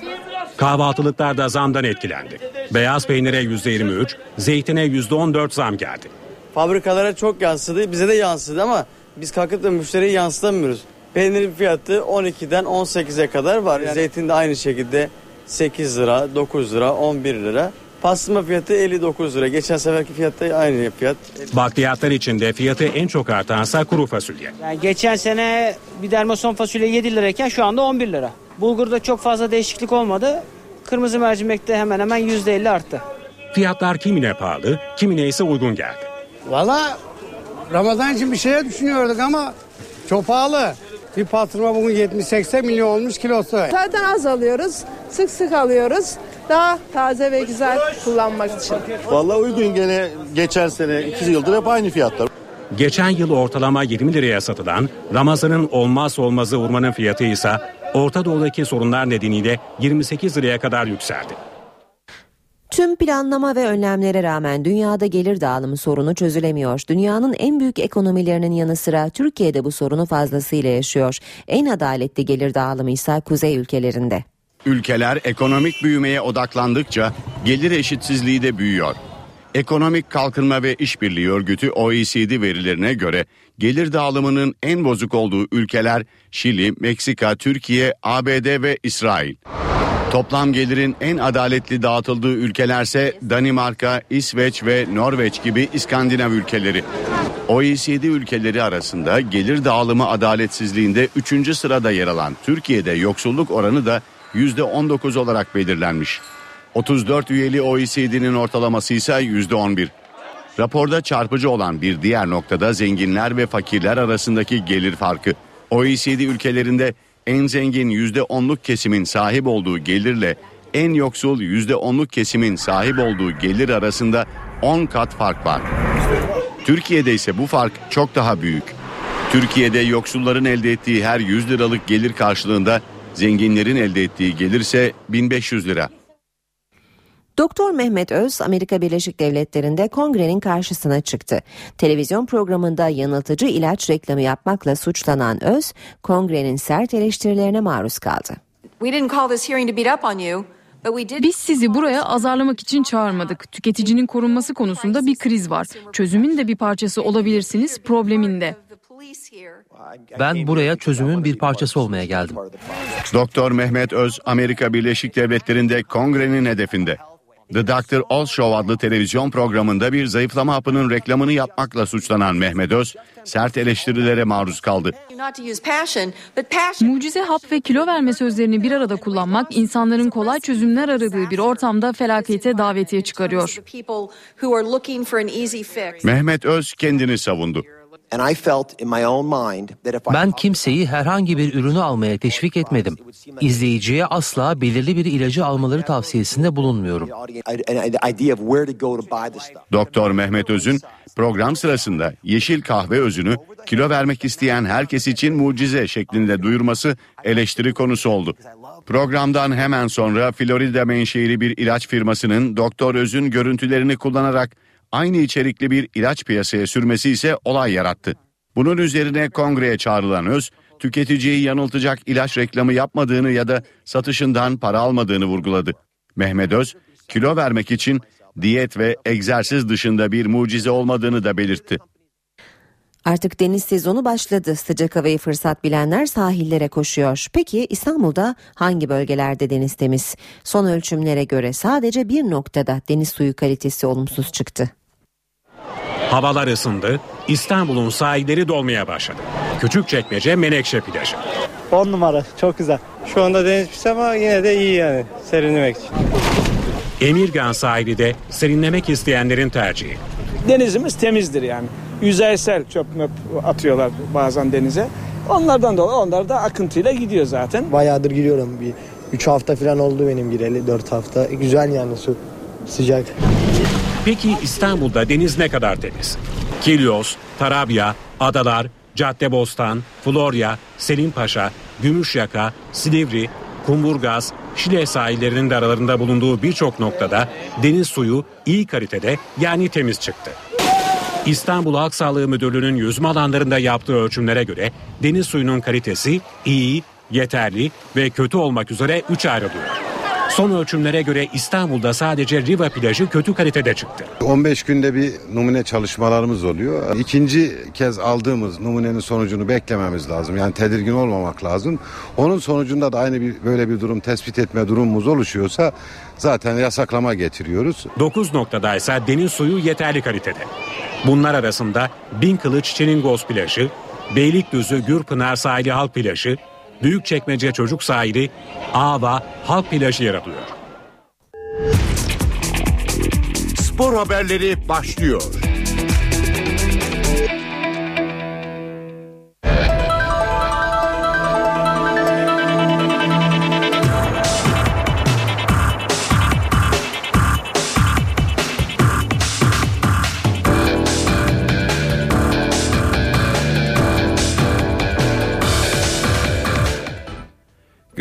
Kahvaltılıklar da zamdan etkilendi. Beyaz peynire %23, zeytine %14 zam geldi. Fabrikalara çok yansıdı, bize de yansıdı ama biz kalkıp da müşteriye yansıtamıyoruz. Peynirin fiyatı 12'den 18'e kadar var. Yani zeytin de aynı şekilde 8 lira, 9 lira, 11 lira. Pastırma fiyatı 59 lira. Geçen seferki fiyat da aynı fiyat. Bakliyatlar içinde fiyatı en çok artansa kuru fasulye. Yani geçen sene bir dermason fasulye 7 lirayken şu anda 11 lira. Bulgurda çok fazla değişiklik olmadı. Kırmızı mercimekte hemen hemen %50 arttı. Fiyatlar kimine pahalı, kimine ise uygun geldi. Valla Ramazan için bir şeye düşünüyorduk ama çok pahalı. Bir patırma bugün 70-80 milyon olmuş kilosu. Zaten az alıyoruz. Sık sık alıyoruz. Daha taze ve güzel kullanmak için. Valla uygun gene geçen sene 2 yıldır hep aynı fiyatlar. Geçen yıl ortalama 20 liraya satılan Ramazan'ın olmaz olmazı hurmanın fiyatı ise Orta Doğu'daki sorunlar nedeniyle 28 liraya kadar yükseldi. Tüm planlama ve önlemlere rağmen dünyada gelir dağılımı sorunu çözülemiyor. Dünyanın en büyük ekonomilerinin yanı sıra Türkiye'de bu sorunu fazlasıyla yaşıyor. En adaletli gelir dağılımı ise kuzey ülkelerinde. Ülkeler ekonomik büyümeye odaklandıkça gelir eşitsizliği de büyüyor. Ekonomik Kalkınma ve İşbirliği Örgütü OECD verilerine göre gelir dağılımının en bozuk olduğu ülkeler Şili, Meksika, Türkiye, ABD ve İsrail. Toplam gelirin en adaletli dağıtıldığı ülkelerse Danimarka, İsveç ve Norveç gibi İskandinav ülkeleri. OECD ülkeleri arasında gelir dağılımı adaletsizliğinde 3. sırada yer alan Türkiye'de yoksulluk oranı da %19 olarak belirlenmiş. 34 üyeli OECD'nin ortalaması ise %11. Raporda çarpıcı olan bir diğer noktada zenginler ve fakirler arasındaki gelir farkı. OECD ülkelerinde en zengin %10'luk kesimin sahip olduğu gelirle en yoksul %10'luk kesimin sahip olduğu gelir arasında 10 kat fark var. Türkiye'de ise bu fark çok daha büyük. Türkiye'de yoksulların elde ettiği her 100 liralık gelir karşılığında zenginlerin elde ettiği gelirse 1500 lira. Doktor Mehmet Öz Amerika Birleşik Devletleri'nde kongrenin karşısına çıktı. Televizyon programında yanıltıcı ilaç reklamı yapmakla suçlanan Öz, kongrenin sert eleştirilerine maruz kaldı. Biz sizi buraya azarlamak için çağırmadık. Tüketicinin korunması konusunda bir kriz var. Çözümün de bir parçası olabilirsiniz, problemin de. Ben buraya çözümün bir parçası olmaya geldim. Doktor Mehmet Öz Amerika Birleşik Devletleri'nde kongrenin hedefinde. The Dr. Oz Show adlı televizyon programında bir zayıflama hapının reklamını yapmakla suçlanan Mehmet Öz, sert eleştirilere maruz kaldı. Mucize hap ve kilo verme sözlerini bir arada kullanmak insanların kolay çözümler aradığı bir ortamda felakete davetiye çıkarıyor. Mehmet Öz kendini savundu. Ben kimseyi herhangi bir ürünü almaya teşvik etmedim. İzleyiciye asla belirli bir ilacı almaları tavsiyesinde bulunmuyorum. Doktor Mehmet Öz'ün program sırasında yeşil kahve özünü kilo vermek isteyen herkes için mucize şeklinde duyurması eleştiri konusu oldu. Programdan hemen sonra Florida menşeili bir ilaç firmasının Doktor Öz'ün görüntülerini kullanarak aynı içerikli bir ilaç piyasaya sürmesi ise olay yarattı. Bunun üzerine kongreye çağrılan Öz, tüketiciyi yanıltacak ilaç reklamı yapmadığını ya da satışından para almadığını vurguladı. Mehmet Öz, kilo vermek için diyet ve egzersiz dışında bir mucize olmadığını da belirtti. Artık deniz sezonu başladı. Sıcak havayı fırsat bilenler sahillere koşuyor. Peki İstanbul'da hangi bölgelerde deniz temiz? Son ölçümlere göre sadece bir noktada deniz suyu kalitesi olumsuz çıktı. Havalar ısındı, İstanbul'un sahilleri dolmaya başladı. Küçükçekmece Menekşe plajı. 10 numara çok güzel. Şu anda deniz pis ama yine de iyi yani serinlemek için. Emirgan sahili de serinlemek isteyenlerin tercihi. Denizimiz temizdir yani. Yüzeysel çöp möp atıyorlar bazen denize. Onlardan dolayı onlar da akıntıyla gidiyor zaten. Bayağıdır giriyorum bir 3 hafta falan oldu benim gireli 4 hafta. Güzel yani su sıcak. Peki İstanbul'da deniz ne kadar temiz? Kilyos, Tarabya, Adalar, Caddebostan, Florya, Selimpaşa, Gümüşyaka, Silivri, Kumburgaz, Şile sahillerinin de aralarında bulunduğu birçok noktada deniz suyu iyi kalitede yani temiz çıktı. İstanbul Halk Sağlığı Müdürlüğü'nün yüzme alanlarında yaptığı ölçümlere göre deniz suyunun kalitesi iyi, yeterli ve kötü olmak üzere 3 ayrılıyor. Son ölçümlere göre İstanbul'da sadece Riva plajı kötü kalitede çıktı. 15 günde bir numune çalışmalarımız oluyor. İkinci kez aldığımız numunenin sonucunu beklememiz lazım. Yani tedirgin olmamak lazım. Onun sonucunda da aynı bir böyle bir durum tespit etme durumumuz oluşuyorsa zaten yasaklama getiriyoruz. 9 noktadaysa deniz suyu yeterli kalitede. Bunlar arasında Bin Kılıç Çeningoz plajı, Beylikdüzü Gürpınar sahili halk plajı, Büyükçekmece Çocuk Sahili, Ava Halk Plajı yer alıyor. Spor haberleri başlıyor.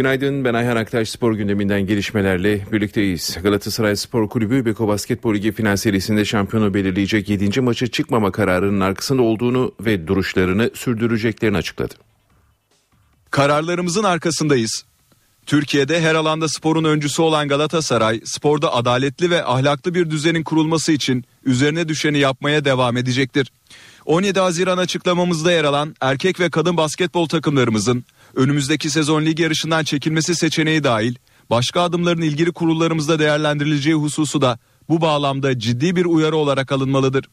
Günaydın ben Ayhan Aktaş spor gündeminden gelişmelerle birlikteyiz. Galatasaray Spor Kulübü Beko Basketbol Ligi final serisinde şampiyonu belirleyecek 7. maçı çıkmama kararının arkasında olduğunu ve duruşlarını sürdüreceklerini açıkladı. Kararlarımızın arkasındayız. Türkiye'de her alanda sporun öncüsü olan Galatasaray, sporda adaletli ve ahlaklı bir düzenin kurulması için üzerine düşeni yapmaya devam edecektir. 17 Haziran açıklamamızda yer alan erkek ve kadın basketbol takımlarımızın önümüzdeki sezon lig yarışından çekilmesi seçeneği dahil başka adımların ilgili kurullarımızda değerlendirileceği hususu da bu bağlamda ciddi bir uyarı olarak alınmalıdır.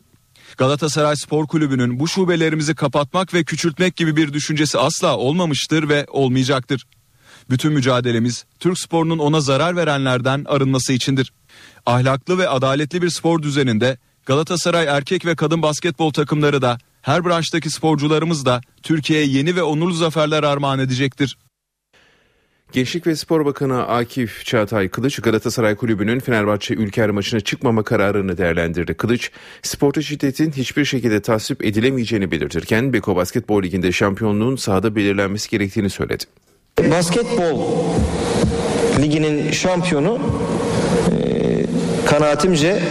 Galatasaray Spor Kulübü'nün bu şubelerimizi kapatmak ve küçültmek gibi bir düşüncesi asla olmamıştır ve olmayacaktır. Bütün mücadelemiz Türk sporunun ona zarar verenlerden arınması içindir. Ahlaklı ve adaletli bir spor düzeninde Galatasaray erkek ve kadın basketbol takımları da her branştaki sporcularımız da Türkiye'ye yeni ve onurlu zaferler armağan edecektir. Gençlik ve Spor Bakanı Akif Çağatay Kılıç Galatasaray Kulübü'nün Fenerbahçe Ülker maçına çıkmama kararını değerlendirdi. Kılıç, sporta şiddetin hiçbir şekilde tasvip edilemeyeceğini belirtirken Beko Basketbol Ligi'nde şampiyonluğun sahada belirlenmesi gerektiğini söyledi. Basketbol liginin şampiyonu e, kanaatimce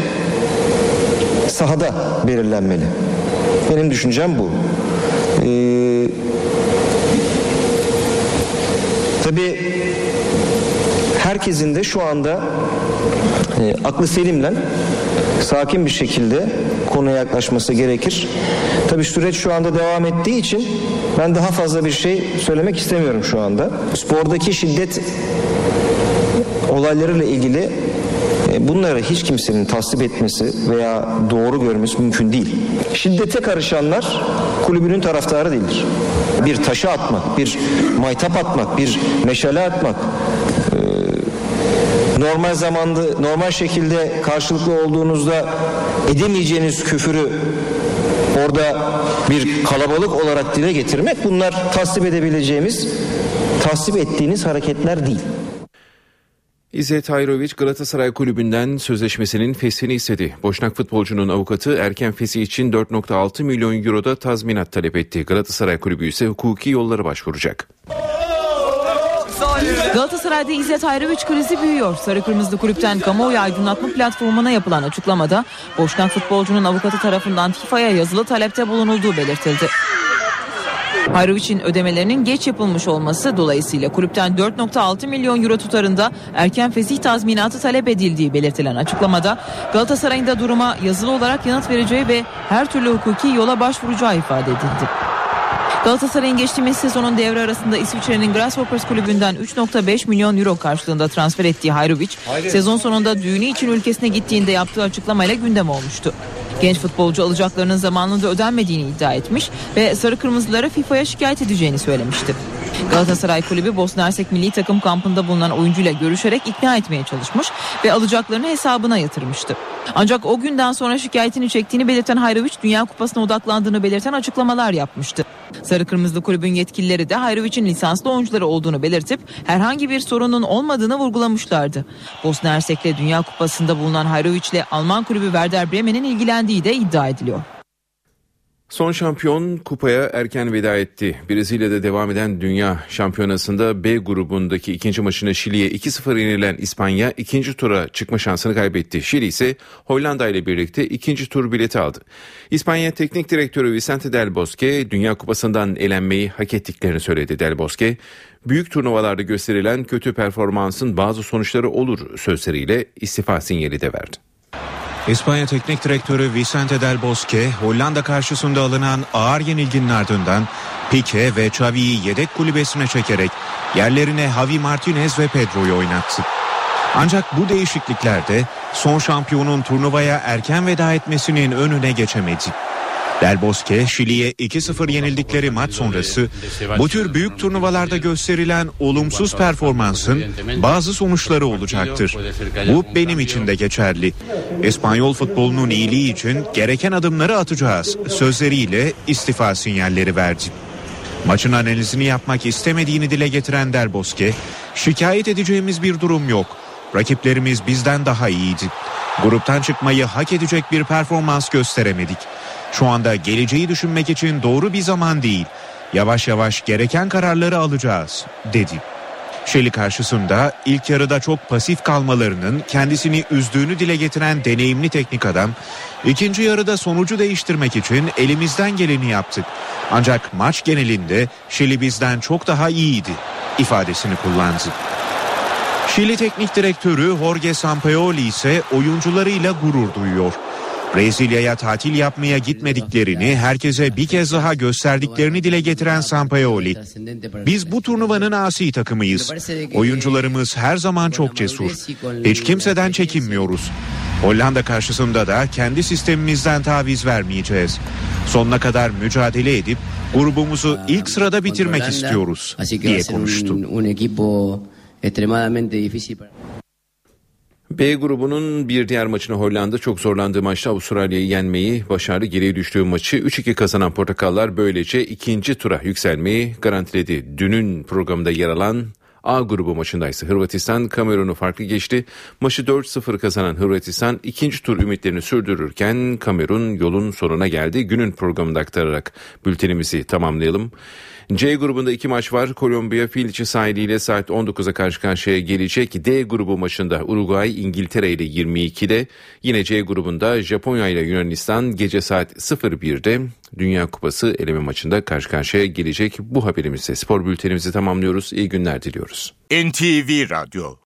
sahada belirlenmeli. Benim düşüncem bu. Ee, tabii herkesin de şu anda e, aklı selimle sakin bir şekilde konuya yaklaşması gerekir. Tabii süreç şu anda devam ettiği için ben daha fazla bir şey söylemek istemiyorum şu anda. Spordaki şiddet olaylarıyla ilgili Bunları hiç kimsenin tasvip etmesi veya doğru görmesi mümkün değil. Şiddete karışanlar kulübünün taraftarı değildir. Bir taşı atmak, bir maytap atmak, bir meşale atmak, e, normal zamanda, normal şekilde karşılıklı olduğunuzda edemeyeceğiniz küfürü orada bir kalabalık olarak dile getirmek bunlar tasvip edebileceğimiz, tasvip ettiğiniz hareketler değil. İzzet Hayroviç Galatasaray Kulübü'nden sözleşmesinin feshini istedi. Boşnak futbolcunun avukatı erken feshi için 4.6 milyon euroda tazminat talep etti. Galatasaray Kulübü ise hukuki yollara başvuracak. Galatasaray'da İzzet Hayroviç krizi büyüyor. Sarı Kırmızılı Kulüpten kamuoyu aydınlatma platformuna yapılan açıklamada Boşnak futbolcunun avukatı tarafından FIFA'ya yazılı talepte bulunulduğu belirtildi. Hayroviç'in ödemelerinin geç yapılmış olması dolayısıyla kulüpten 4.6 milyon euro tutarında erken fesih tazminatı talep edildiği belirtilen açıklamada Galatasaray'ın da duruma yazılı olarak yanıt vereceği ve her türlü hukuki yola başvuracağı ifade edildi. Galatasaray'ın geçtiğimiz sezonun devre arasında İsviçre'nin Grasshoppers kulübünden 3.5 milyon euro karşılığında transfer ettiği Hayroviç, sezon sonunda düğünü için ülkesine gittiğinde yaptığı açıklamayla gündem olmuştu. Genç futbolcu alacaklarının zamanında ödenmediğini iddia etmiş ve sarı kırmızılara FIFA'ya şikayet edeceğini söylemişti. Galatasaray Kulübü Bosna Hersek milli takım kampında bulunan oyuncuyla görüşerek ikna etmeye çalışmış ve alacaklarını hesabına yatırmıştı. Ancak o günden sonra şikayetini çektiğini belirten Hayroviç Dünya Kupası'na odaklandığını belirten açıklamalar yapmıştı. Sarı Kırmızılı Kulübün yetkilileri de Hayroviç'in lisanslı oyuncuları olduğunu belirtip herhangi bir sorunun olmadığını vurgulamışlardı. Bosna Hersek'le Dünya Kupası'nda bulunan Hayroviç'le Alman kulübü Werder Bremen'in ilgilendiği de iddia ediliyor. Son şampiyon kupaya erken veda etti. Brezilya'da devam eden Dünya Şampiyonası'nda B grubundaki ikinci maçını Şili'ye 2-0 yenilen İspanya ikinci tura çıkma şansını kaybetti. Şili ise Hollanda ile birlikte ikinci tur bileti aldı. İspanya Teknik Direktörü Vicente Del Bosque Dünya Kupası'ndan elenmeyi hak ettiklerini söyledi Del Bosque. Büyük turnuvalarda gösterilen kötü performansın bazı sonuçları olur sözleriyle istifa sinyali de verdi. İspanya Teknik Direktörü Vicente Del Bosque, Hollanda karşısında alınan ağır yenilginin ardından Pique ve Xavi'yi yedek kulübesine çekerek yerlerine Javi Martinez ve Pedro'yu oynattı. Ancak bu değişikliklerde son şampiyonun turnuvaya erken veda etmesinin önüne geçemedi. Del Bosque, Şili'ye 2-0 yenildikleri maç sonrası bu tür büyük turnuvalarda gösterilen olumsuz performansın bazı sonuçları olacaktır. Bu benim için de geçerli. İspanyol futbolunun iyiliği için gereken adımları atacağız sözleriyle istifa sinyalleri verdi. Maçın analizini yapmak istemediğini dile getiren Del Bosque, şikayet edeceğimiz bir durum yok. Rakiplerimiz bizden daha iyiydi. Gruptan çıkmayı hak edecek bir performans gösteremedik. Şu anda geleceği düşünmek için doğru bir zaman değil. Yavaş yavaş gereken kararları alacağız, dedi. Şeli karşısında ilk yarıda çok pasif kalmalarının kendisini üzdüğünü dile getiren deneyimli teknik adam, ikinci yarıda sonucu değiştirmek için elimizden geleni yaptık. Ancak maç genelinde Şili bizden çok daha iyiydi ifadesini kullandı. Şili teknik direktörü Jorge Sampaoli ise oyuncularıyla gurur duyuyor. Brezilya'ya tatil yapmaya gitmediklerini herkese bir kez daha gösterdiklerini dile getiren Sampaoli. Biz bu turnuvanın asi takımıyız. Oyuncularımız her zaman çok cesur. Hiç kimseden çekinmiyoruz. Hollanda karşısında da kendi sistemimizden taviz vermeyeceğiz. Sonuna kadar mücadele edip grubumuzu ilk sırada bitirmek istiyoruz diye konuştu. B grubunun bir diğer maçını Hollanda çok zorlandığı maçta Avustralya'yı yenmeyi başardı. Geriye düştüğü maçı 3-2 kazanan Portakallar böylece ikinci tura yükselmeyi garantiledi. Dünün programında yer alan A grubu maçında ise Hırvatistan Kamerun'u farklı geçti. Maçı 4-0 kazanan Hırvatistan ikinci tur ümitlerini sürdürürken Kamerun yolun sonuna geldi. Günün programında aktararak bültenimizi tamamlayalım. C grubunda iki maç var. Kolombiya Filiçi sahiliyle saat 19'a karşı karşıya gelecek. D grubu maçında Uruguay İngiltere ile 22'de. Yine C grubunda Japonya ile Yunanistan gece saat 01'de Dünya Kupası eleme maçında karşı karşıya gelecek. Bu haberimizle spor bültenimizi tamamlıyoruz. İyi günler diliyoruz. NTV Radyo